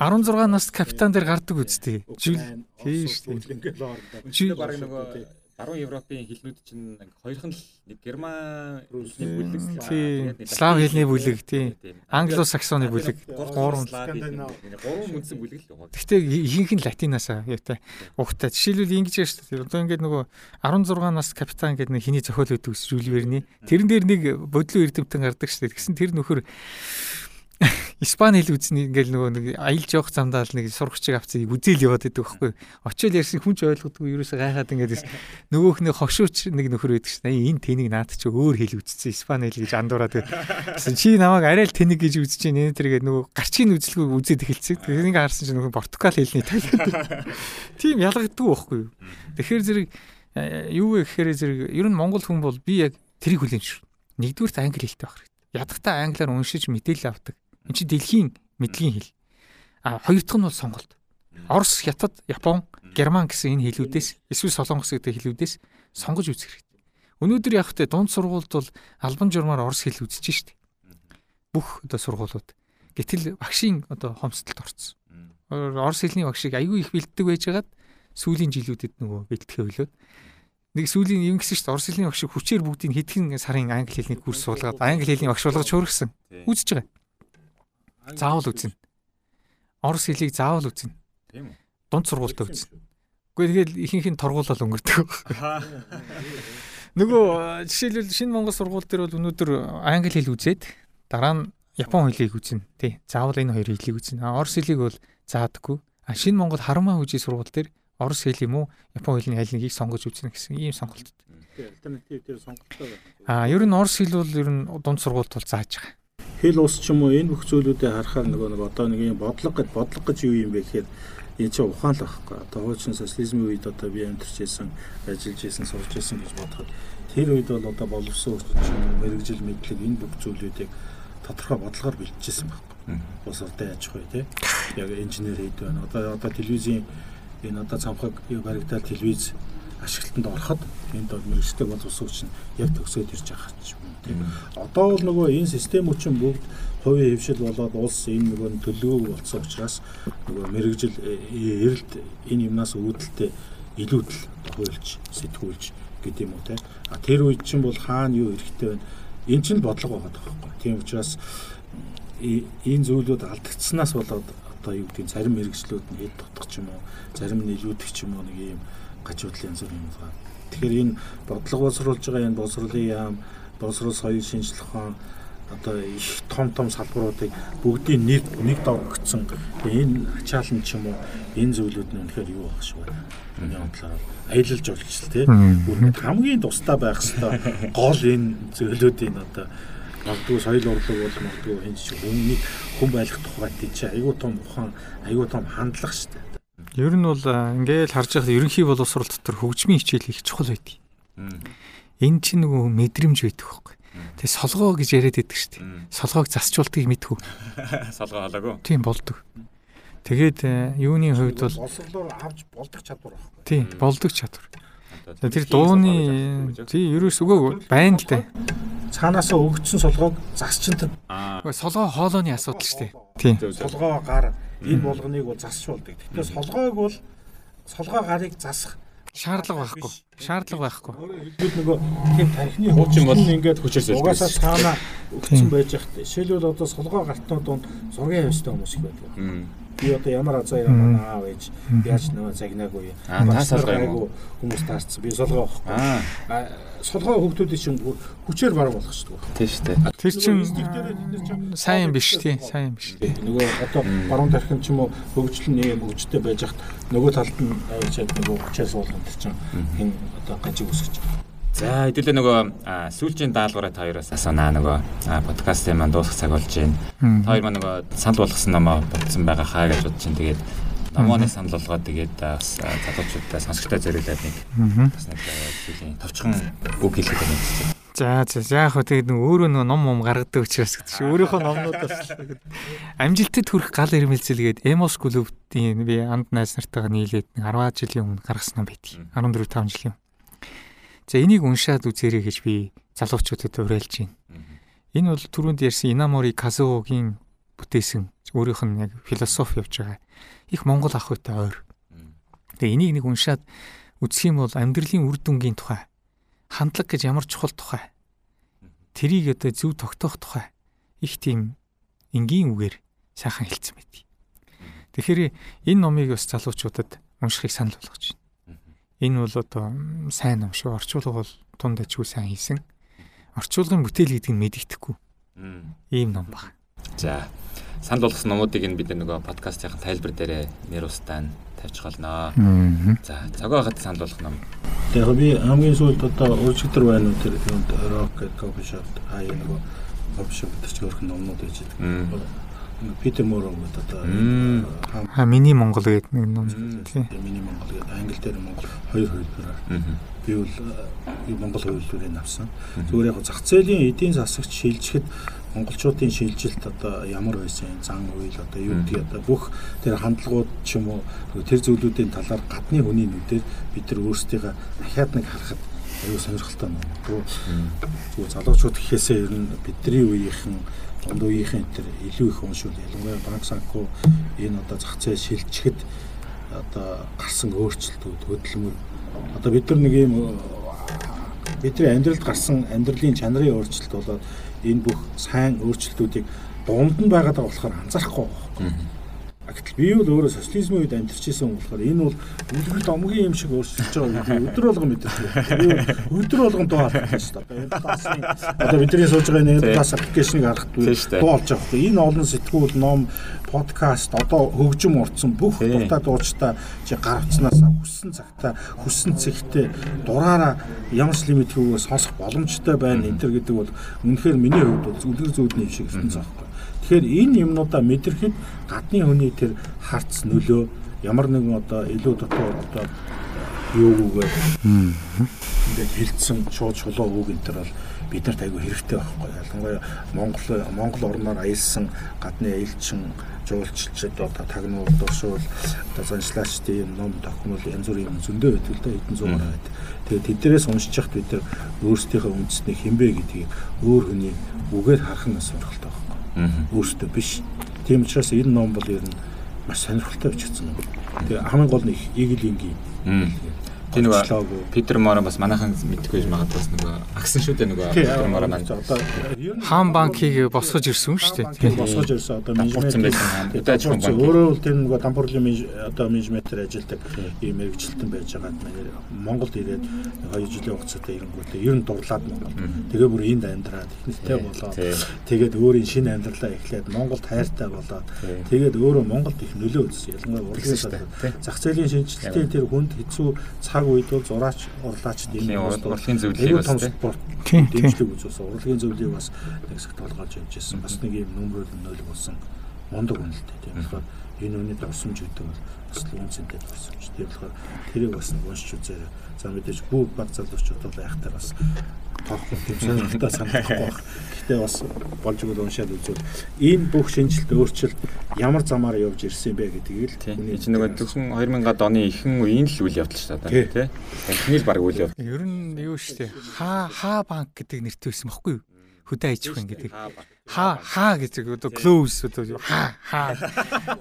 16 наст капитан дээр гардаг үстэй. Жил тийм. Бараг нөгөө Баруун Европын хэлнүүд чинь хоёрхан л нэг герман хэлний бүлэг, слав хэлний бүлэг, тийм. Англо-саксоны бүлэг, гурван гурван үндсэн бүлэг л байгаа. Гэхдээ ихэнх нь латинасаа яатай. Угтаа жишээлбэл ингэж яаж шүү дээ. Одоо ингээд нөгөө 16 нас капитан гэдэг нэг хиний зохиол өгдөг Жюл Верни. Тэрэн дээр нэг бодлоо эрдэмтэн гардаг шүү дээ. Тэгсэн тэр нөхөр Испани хэл үзнэ ингээл нөгөө нэг аялж явах замдаа л нэг сурагчиг авцыг үзэл яваад байдаг байхгүй. Очил ярьсан хүн ч ойлгодгүй ерөөсө гайхаад ингээд нөгөөх нь хошууч нэг нөхөр байдаг шнэ. Энэ тэнийг наад чи өөр хэл үзсэн Испани хэл гэж андуураад гэсэн. Чи намайг арай л тэнийг гэж үзэж чинь энэ тэргээд нөгөө гарчгийн үзэлгүй үзээд эхэлцэг. Тэрнийг харсан чинь нөгөө португал хэлний тайлбар. Тийм ялгагддаг байхгүй юу. Тэгэхээр зэрэг юу вэ гэхээр зэрэг ер нь монгол хүн бол би яг тэрийг хүлээн Нэгдүгürt англи хэлтэй байх хэрэгтэй. Ядахтаа англиар уншиж мэдээлэл авдаг. Энд чинь дэлхийн мэдлэгийн хэл. А хоёр дахь нь бол сонголт. Орос, Хятад, Япон, Герман гэсэн энэ хэлүүдээс эсвэл Солонгос гэдэг хэлүүдээс сонгож үзэх хэрэгтэй. Өнөөдөр яг хөтэ дунд сургуульд бол албан журмаар орос хэл үзэж штеп. Бүх одоо сургуулиуд. Гэтэл багшийн одоо хомсдолд орцсон. Орос хэлний багшийг аягүй их бэлддэг байжгаад сүүлийн жилүүдэд нөгөө бэлтгэхээ хөлөөд нэг сүүлийн юм гисэн шүү дээ. Орос хэлний багш хүчээр бүгдийг хэдхэн сарын англи хэлний курс суулгаад англи хэлний багш болгож хөргсөн. Үзэж байгаа. Заавал үзнэ. Орос хэлийг заавал үзнэ. Тийм үү? Дунд сургуультай үзнэ. Гэхдээ тэгэл ихэнх нь торгуулал өнгөрдөг. Нөгөө жишээлбэл шинэ Монгол сургууль дээр бол өнөөдөр англи хэл үзээд дараа нь Япон хэлийг үзнэ. Тий. Заавал энэ хоёр хэлийг үзнэ. Орос хэлийг бол заадаггүй. А шинэ Монгол харамаа хүжийн сургууль дээр орос хэл юм уу япон хэлний аль нэгийг сонгож үзнэ гэсэн ийм сонголт. Альтернатив дээр сонголттой байна. Аа ер нь орос хэл бол ер нь дунд сургуульд бол зааж байгаа. Хэл ус ч юм уу энэ бүх зүйлүүдээ харахаар нөгөө нэг одоо нэг юм бодлого гэж бодлого гэж юу юм бэ гэхээр энэ чинь ухаан л байхгүй. Одоо хуучин социализмын үед одоо би амьдарч байсан, ажиллаж байсан, сурч байсан гэж бодоход тэр үед бол одоо боловсон орчин, мэрэгжил мэдлэг энэ бүх зүйлүүдийг тодорхой бодлогоор бэлтжижсэн байхгүй. Бус ордоо яаж вэ те? Яг инженер хэд байна. Одоо одоо телевизийн энэ одоо цамхаг баригдаад телевиз ашиглалтанд ороход энд бол мэрэгчтэй бол ус хүчин яг төгсөөд ирж байгаа ч юм тийм. Одоо бол нөгөө энэ системүүд чинь бүгд хувийн хөвшил болоод улс энэ нөгөө төлөвөө болсон учраас нөгөө мэрэгжил э, эрэлт энэ юмнаас үүдэлтэй илүүдл хуульч сэтгүүлж гэдэг юм уу те. А тэр үед чинь бол хаана юу хэрэгтэй байна? Эн чинь бодлого байгаа байхгүй. Тийм учраас энэ зүйлүүд алдагдсанаас болоод одоо юу гэдэг зарим мэрэгчлүүд нь хэд тутах ч юм уу зарим нь илүүдэх ч юм уу нэг юм гажуудлын янз бүр юм байна. Тэгэхээр энэ бодлого боловсруулж байгаа энэ боловсруулын яам боловсрол соёл шинжилх ухаан одоо их том том салбаруудыг бүгдийн нэг нэг давгцсан энэ ачаалан ч юм уу энэ зүйлүүд нь үнэхээр юу байх шиг байна. Миний бодлоор аялалж болж л тий. Хамгийн тустай байх хэвээр гол энэ зүйлүүдийн одоо магадгүй соёл урлаг бол магадгүй хин ч хүмүүний хүн байх тухайд чи айгүй том ухаан айгүй том хандлага шүү дээ. Ер нь бол ингээл харж байхад ерөнхий боловсрол дотор хөгжмийн хичээл их чухал байдаг. Энэ чинь нөгөө мэдрэмж байдаг байхгүй. Тэгээ солгоо гэж яриад байдаг шүү дээ. Солгоог засчуултыг мэдхүү. Солгоо халаагүй. Тийм болдог. Тэгээд юуны хувьд бол боловсролоор авч болдог чадвар байхгүй. Тийм болдог чадвар. Тэр дууны тий ерөөс өгөө байна л дээ цаанаасаа өгөгдсөн солгоог засчинтад солгоо хоолойны асуудал шүү дээ. Тийм. Солгоо гар энэ болгоныг бол засч болдог. Тэгэхээр солгоог бол солгоо гарыг засах шаардлага байхгүй. Шаардлага байхгүй. Бид нөгөө тийм тархины хуучин бол ингээд хүчээс угаасаа цаанаа өгсөн байж хат. Жишээлбэл одоо солгоо гартнууд донд зургийн хөвстэй хүмүүс их байдаг би одоо ямар азаа ямар аав ээж яаж нөгөө загнаагүй. Та солгоо хүмүүс таарсан би солгоо авахгүй солгоо хөгтүүдийн чинь хүчээр шүү дээ. Тийм шүү дээ. Тэр чинь сайн биш тий сайн биш нөгөө одоо баруун тархин ч юм уу хөгжил нь хөгжтэй байж хат нөгөө талд нь авчаад нөгөө хүчээр суулгах чинь энэ одоо гажиг үсгэж За хэдүүлээ нөгөө сүүлчийн даалгавраа та хоёроос асуунаа нөгөө подкастын маань дуусах цаг болж байна. Та хоёр маань нөгөө санал болгосон номоо бодсон байгаа хаа гэж бодож чинь тэгээд номооны санал болгоод тэгээд бас залуучуудаа сонсогчтой зориулаад нэг бас нэг сүүлийн товчхон үг хэлэх юм байна. За за яг хөө тэгээд нөгөө өөрөө нөгөө ном ном гаргадаг учраас гэдэг чинь өөрийнхөө номнуудаас амжилтад хүрэх гал ирмэлцэлгээд Emos клубтийн би анд найз нартайгаа нийлээд 10 жилийн өмнө гаргасан ном байдгийг. 14 5 жилийн За энийг уншаад үзээрэй гэж би залуучуудад уриалж байна. Энэ бол түрүүнд ярьсан Инамори Казуогийн бүтээсэн өөрийнх нь яг философи явж байгаа. Их Монгол ах үйтэй ойр. Тэгээ энийг нэг уншаад үзэх юм бол амьдралын үр дүнгийн тухай, хандлага гэж ямар чухал тухай, тэрийг одоо зөв тогтоох тухай их тийм энгийн үгээр сайхан хэлсэн байт. Тэгэхээр энэ номыг бас залуучуудад уншихыг санал болгож байна. Энэ бол одоо сайн ном шүү. Орчуулга бол тунд ажгүй сайн хийсэн. Орчуулгын бүтээл гэдэг нь мэдэгдэхгүй. Ийм ном баг. За. санал болгосон номуудыг нь бид нөгөө подкастын тайлбар дээр нэр устаа тавьж голноо. За, цагаа хат санал болгох ном. Тэгээ би хамгийн сүүлд одоо өржигдэр байна уу тэр юунд рок гэдэг кофе шоп хаяа нөгөө кофе шоп дээр ч өөрх номнууд байж байгаа. Питер Моро гэдэг одоо ха миний Монгол гэдэг нэг ном. Тийм миний Монгол гэдэг. Англи дээр Монгол хоёр хувилбараар би бол Монгол хувилбарыг авсан. Зүгээр яг зах зээлийн эдийн засагт шилжихэд монголчуудын шилжилт одоо ямар байсан зан үйл одоо юу гэдэг одоо бүх тэр хандлагууд ч юм уу тэр зүйлүүдийн талаар гадны хүний нүдээр бид нар өөрсдийгөө дахиад нэг харахад аюу сонирхолтой юм. Зүгээр залуучууд гэхээсээ ер нь бидний үеийнхэн үеийнхэн тэр илүү их уншвал ялангуяа банк санхүү энэ одоо зах зээл шилжихэд одоо гарсан өөрчлөлтүүд хөдөлмөр. Одоо бид нар нэг юм бидний амьдралд гарсан амьдралын чанарын өөрчлөлт болоод энэ бүх сайн өөрчлөлтүүдийг дунд нь байгаа болохоор анзаарахгүй байна. Гэтэл би бол өөрөө социализмын үед амьдарч ирсэн болохоор энэ бол үлгэр домгийн юм шиг өөрчлөж байгаа гэдэг өдөр болгон мэдэрдэг. Би өдөр болгон дуу алдах шүү дээ. Одоо бидний сууж байгаа энэ класс аппликейшнийг харахад дуу олж байгаа хэрэг. Энэ олон сэтгүүл, ном, подкаст одоо хөгжим урдсан бүх дуртай дуучтай чи гар утснаас хүссэн цагта хүссэн цэгтээ дураараа ямар ч лимитгүйгээр сонсох боломжтой байна энэ төр гэдэг бол үнэхээр миний хувьд бол үлгэр зүүдний юм шиг ирсэн заахгүй. Тэгэхээр энэ юмнуудаа мэдрэхэд гадны хүний тэр харц нөлөө ямар нэгэн одоо илүү дотор одоо юугүйгээр ингээд хилцсэн шууд чулуу үг энэ төр бол биднэрт айгүй хэрэгтэй байхгүй ялангуяа Монгол Монгол орноор аялсан гадны аялчин жуулчилчид одоо тагнуур дуршуул одоо заншлаачдын ном тохимол янз бүрийн юм зөндөө байдаг л да хэдэн зугаар байдаг. Тэгээд тэднэрээс уншиж яхад бид нар өөрсдийнхөө үндэсний хинбэ гэдгийг өөр хүний үгээр харах нь сонирхолтой байна өөртөө биш. Тийм учраас энэ ном бол ер нь маш сонирхолтой бичигдсэн юм. Тэгээ хамгийн гол нь Иглийн Тийм нөгөө Питер Моро бас манайхан мэдгүй магадгүй бас нөгөө агсан шүү дээ нөгөө Питер Моро маань. одоо хаан банкийг босгож ирсэн шүү дээ. Тийм босгож ирсэн. Одоо менежмент удаач банк. Өөрөө л тэр нөгөө дампуурлын одоо менежментээр ажилладаг. Ийм мэрэгчлэлтэн байж байгаа. Монголд ирээд 2 жилийн хугацаатай ирэнгүүтээ ер нь дурлаад Монгол. Тэгээ бүр энд амьдраад ихнэртэй болоод тэгээд өөрийн шинэ амьдралаа эхлээд Монголд хайртай болоод тэгээд өөрөө Монголд их нөлөө үзсэн. Ялангуяа урлагийн зах зээлийн шинжилтийн тэр хүнд хэцүү цаг цаг үед бол зураач урлаач ийм урлагийн зөвлөлийг бас дэмжлэг үзүүлсэн. Урлагийн зөвлөлийг бас нэг цагт толгойж хэмжижсэн. Бас нэг ийм нөмрөл нөлөө болсон л дээ. Тийм болохоор энэ үний давсамж гэдэг бол бас үнцэнтэй давсамж. Тийм болохоор тэрийг бас уншиж үзээрэй. За мэдээж бүх баг залуучууд бол айхтар бас тоохгүй тийм сонирхолтой санагдахгүй байна. Гэхдээ бас болж өгөл уншаад үзвэл энэ бүх шинжилт өөрчлөлт ямар замаар явж ирсэн бэ гэдгийг л хүний чинь нөгөө төгсөн 2000-ад оны ихэнх үеийн л үйл явдал шүү дээ тий. Танхимэл баг үйл явдал. Ер нь юу шүү дээ. Хаа хаа банк гэдэг нэртэй байсан баггүй юу? Хөдөө аж ахуйн гэдэг. Хаа хаа гэж одоо close одоо хаа хаа.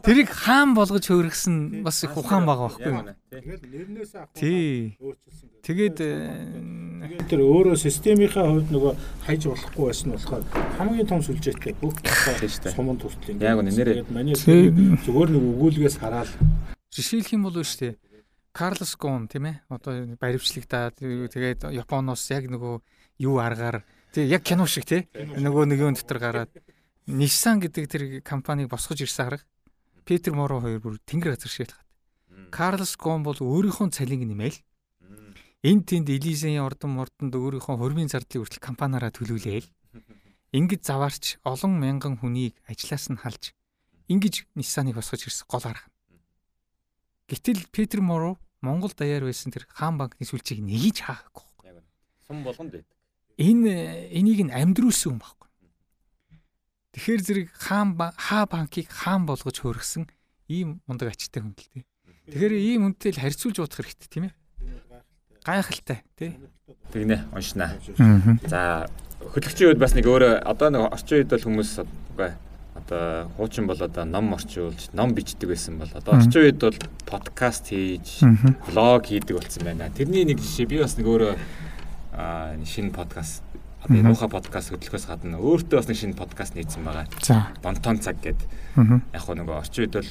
Тэрийг хаан болгож хөөргсөн бас их ухаан байгаа байхгүй юу? Тэгэл нэрнээс авах. Тий. Тэгээд тэр өөрөө системийнхаа хувьд нөгөө хайж болохгүй байсан нь болохоор хамгийн том сүлжээтэй бүх сумын ингэ. Яг нэрээ. Манай зүгээр нэг өгүүлгээс хараад жишээлх юм бол шүү дээ. Карлос Гон тийм ээ. Одоо баримтчлагтаа тэгээд Японоос яг нөгөө юу аргаар Тэг яг кино шиг те. Нөгөө нэгэн дотор гараад Nissan гэдэг тэр компанийг босгож ирсэн хараг. Питер Моро хоёр бүр тэнгэр газар шиг хаад. Карлос Гон бол өөрийнхөө цалинг нэмэл. Энд тэнд Элизийн ордон мордонд өөрийнхөө хөрмийн зардлыг хүртэл компаниараа төлүүлээл. Ингээд заваарч олон мянган хүнийг ажлаас нь халж ингэж Nissan-ыг босгож ирсэн гол арга. Гэтэл Питер Моро Монгол даяар байсан тэр хаан банкны сүлжээг нэгж хаагаагүй. Сум болгонд байт энэ энийг нь амьдруулсан юм баггүй. Тэгэхээр зэрэг хаан хаа банкыг хаан болгож хөргсөн ийм мундаг ачтай хүн л дээ. Тэгэхээр ийм хүнтэй л харьцуулж удах хэрэгтэй тийм ээ. Гайхалтай тий. Тэгнэ уншнаа. За хөтлөгчийн үед бас нэг өөрөө одоо нэг орчин үед бол хүмүүс үгүй одоо хуучин бол одоо ном орчуулж ном бичдэг байсан бол одоо орчин үед бол подкаст хийж блог хийдэг болсон байна. Тэрний нэг жишээ би бас нэг өөрөө шинэ подкаст Одоо энэ муухай подкаст хөтлөхөөс гадна өөртөө бас нэг шинэ подкаст нээсэн байгаа. За. Бонтон цаг гэдэг. Яг хөө нөгөө орчин үед бол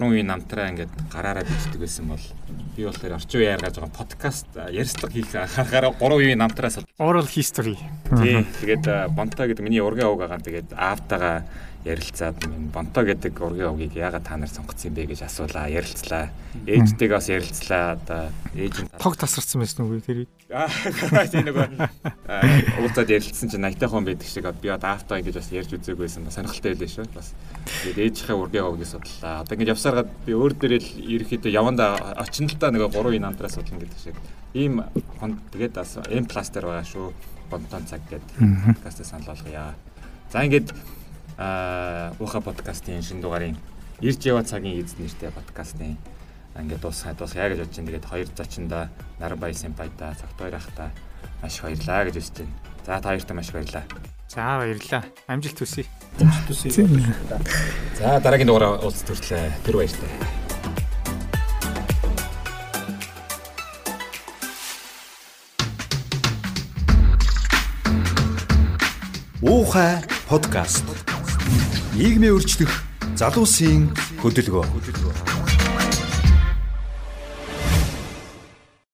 3 үеийн намтраа ингээд гараараа бичдэг байсан бол би болохоор орчин үеэр гаргаж байгаа подкаст ярьцлага хийх харахаараа 3 үеийн намтраас oral history. тий. Тэгээд бонтоо гэдэг миний ургийн байгаа. Тэгээд аавтайгаа ярилцаад бонтоо гэдэг ургийн авгийг яагаад та нар сонгоцсон бэ гэж асуулаа, ярилцлаа. Ээжтэйгээ бас ярилцлаа. Одоо ээж нь тог тасарсан байсан уу тэрийг? Аа тийм нөгөө уулзаад ярилцсан чинь 80 хон байдаг шиг би одоо аавтаа ингэж бас ярьж үзээгүй байсан. Сонирхолтой байлээ шүү. Бас тэгээд ээжийнхээ ургийн авгийг судлаа. Одоо ингэж явсараад би өөр дээрээ л ерөөхдөө явандаа очин л та нөгөө 3 ин амдраа судлан гэдэг шиг. Ийм тэгээд бас М пластер байгаа шүү. Бонтон цаг гэдэг подкастаа санал болгоё. За ингээд аа уха подкастын шинэ дугаарын ирж яваа цагийн эзэн нэртэй подкастын ингээд дуусгаад дуусгая гэж бодож байна. Тэгээд хоёр зочиндоо Нарбай Сэмпайта цагтойр ахта маш их баярлаа гэж хэлж байна. За та хоёртаа маш их баярлаа. За баярлаа. Амжилт хүсье. Амжилт хүсье. За дараагийн дугаараа уулз төрлөө. Тэр баяртай. Уухай подкаст. Нийгмийн өөрчлөх залуусын хөдөлгөөн.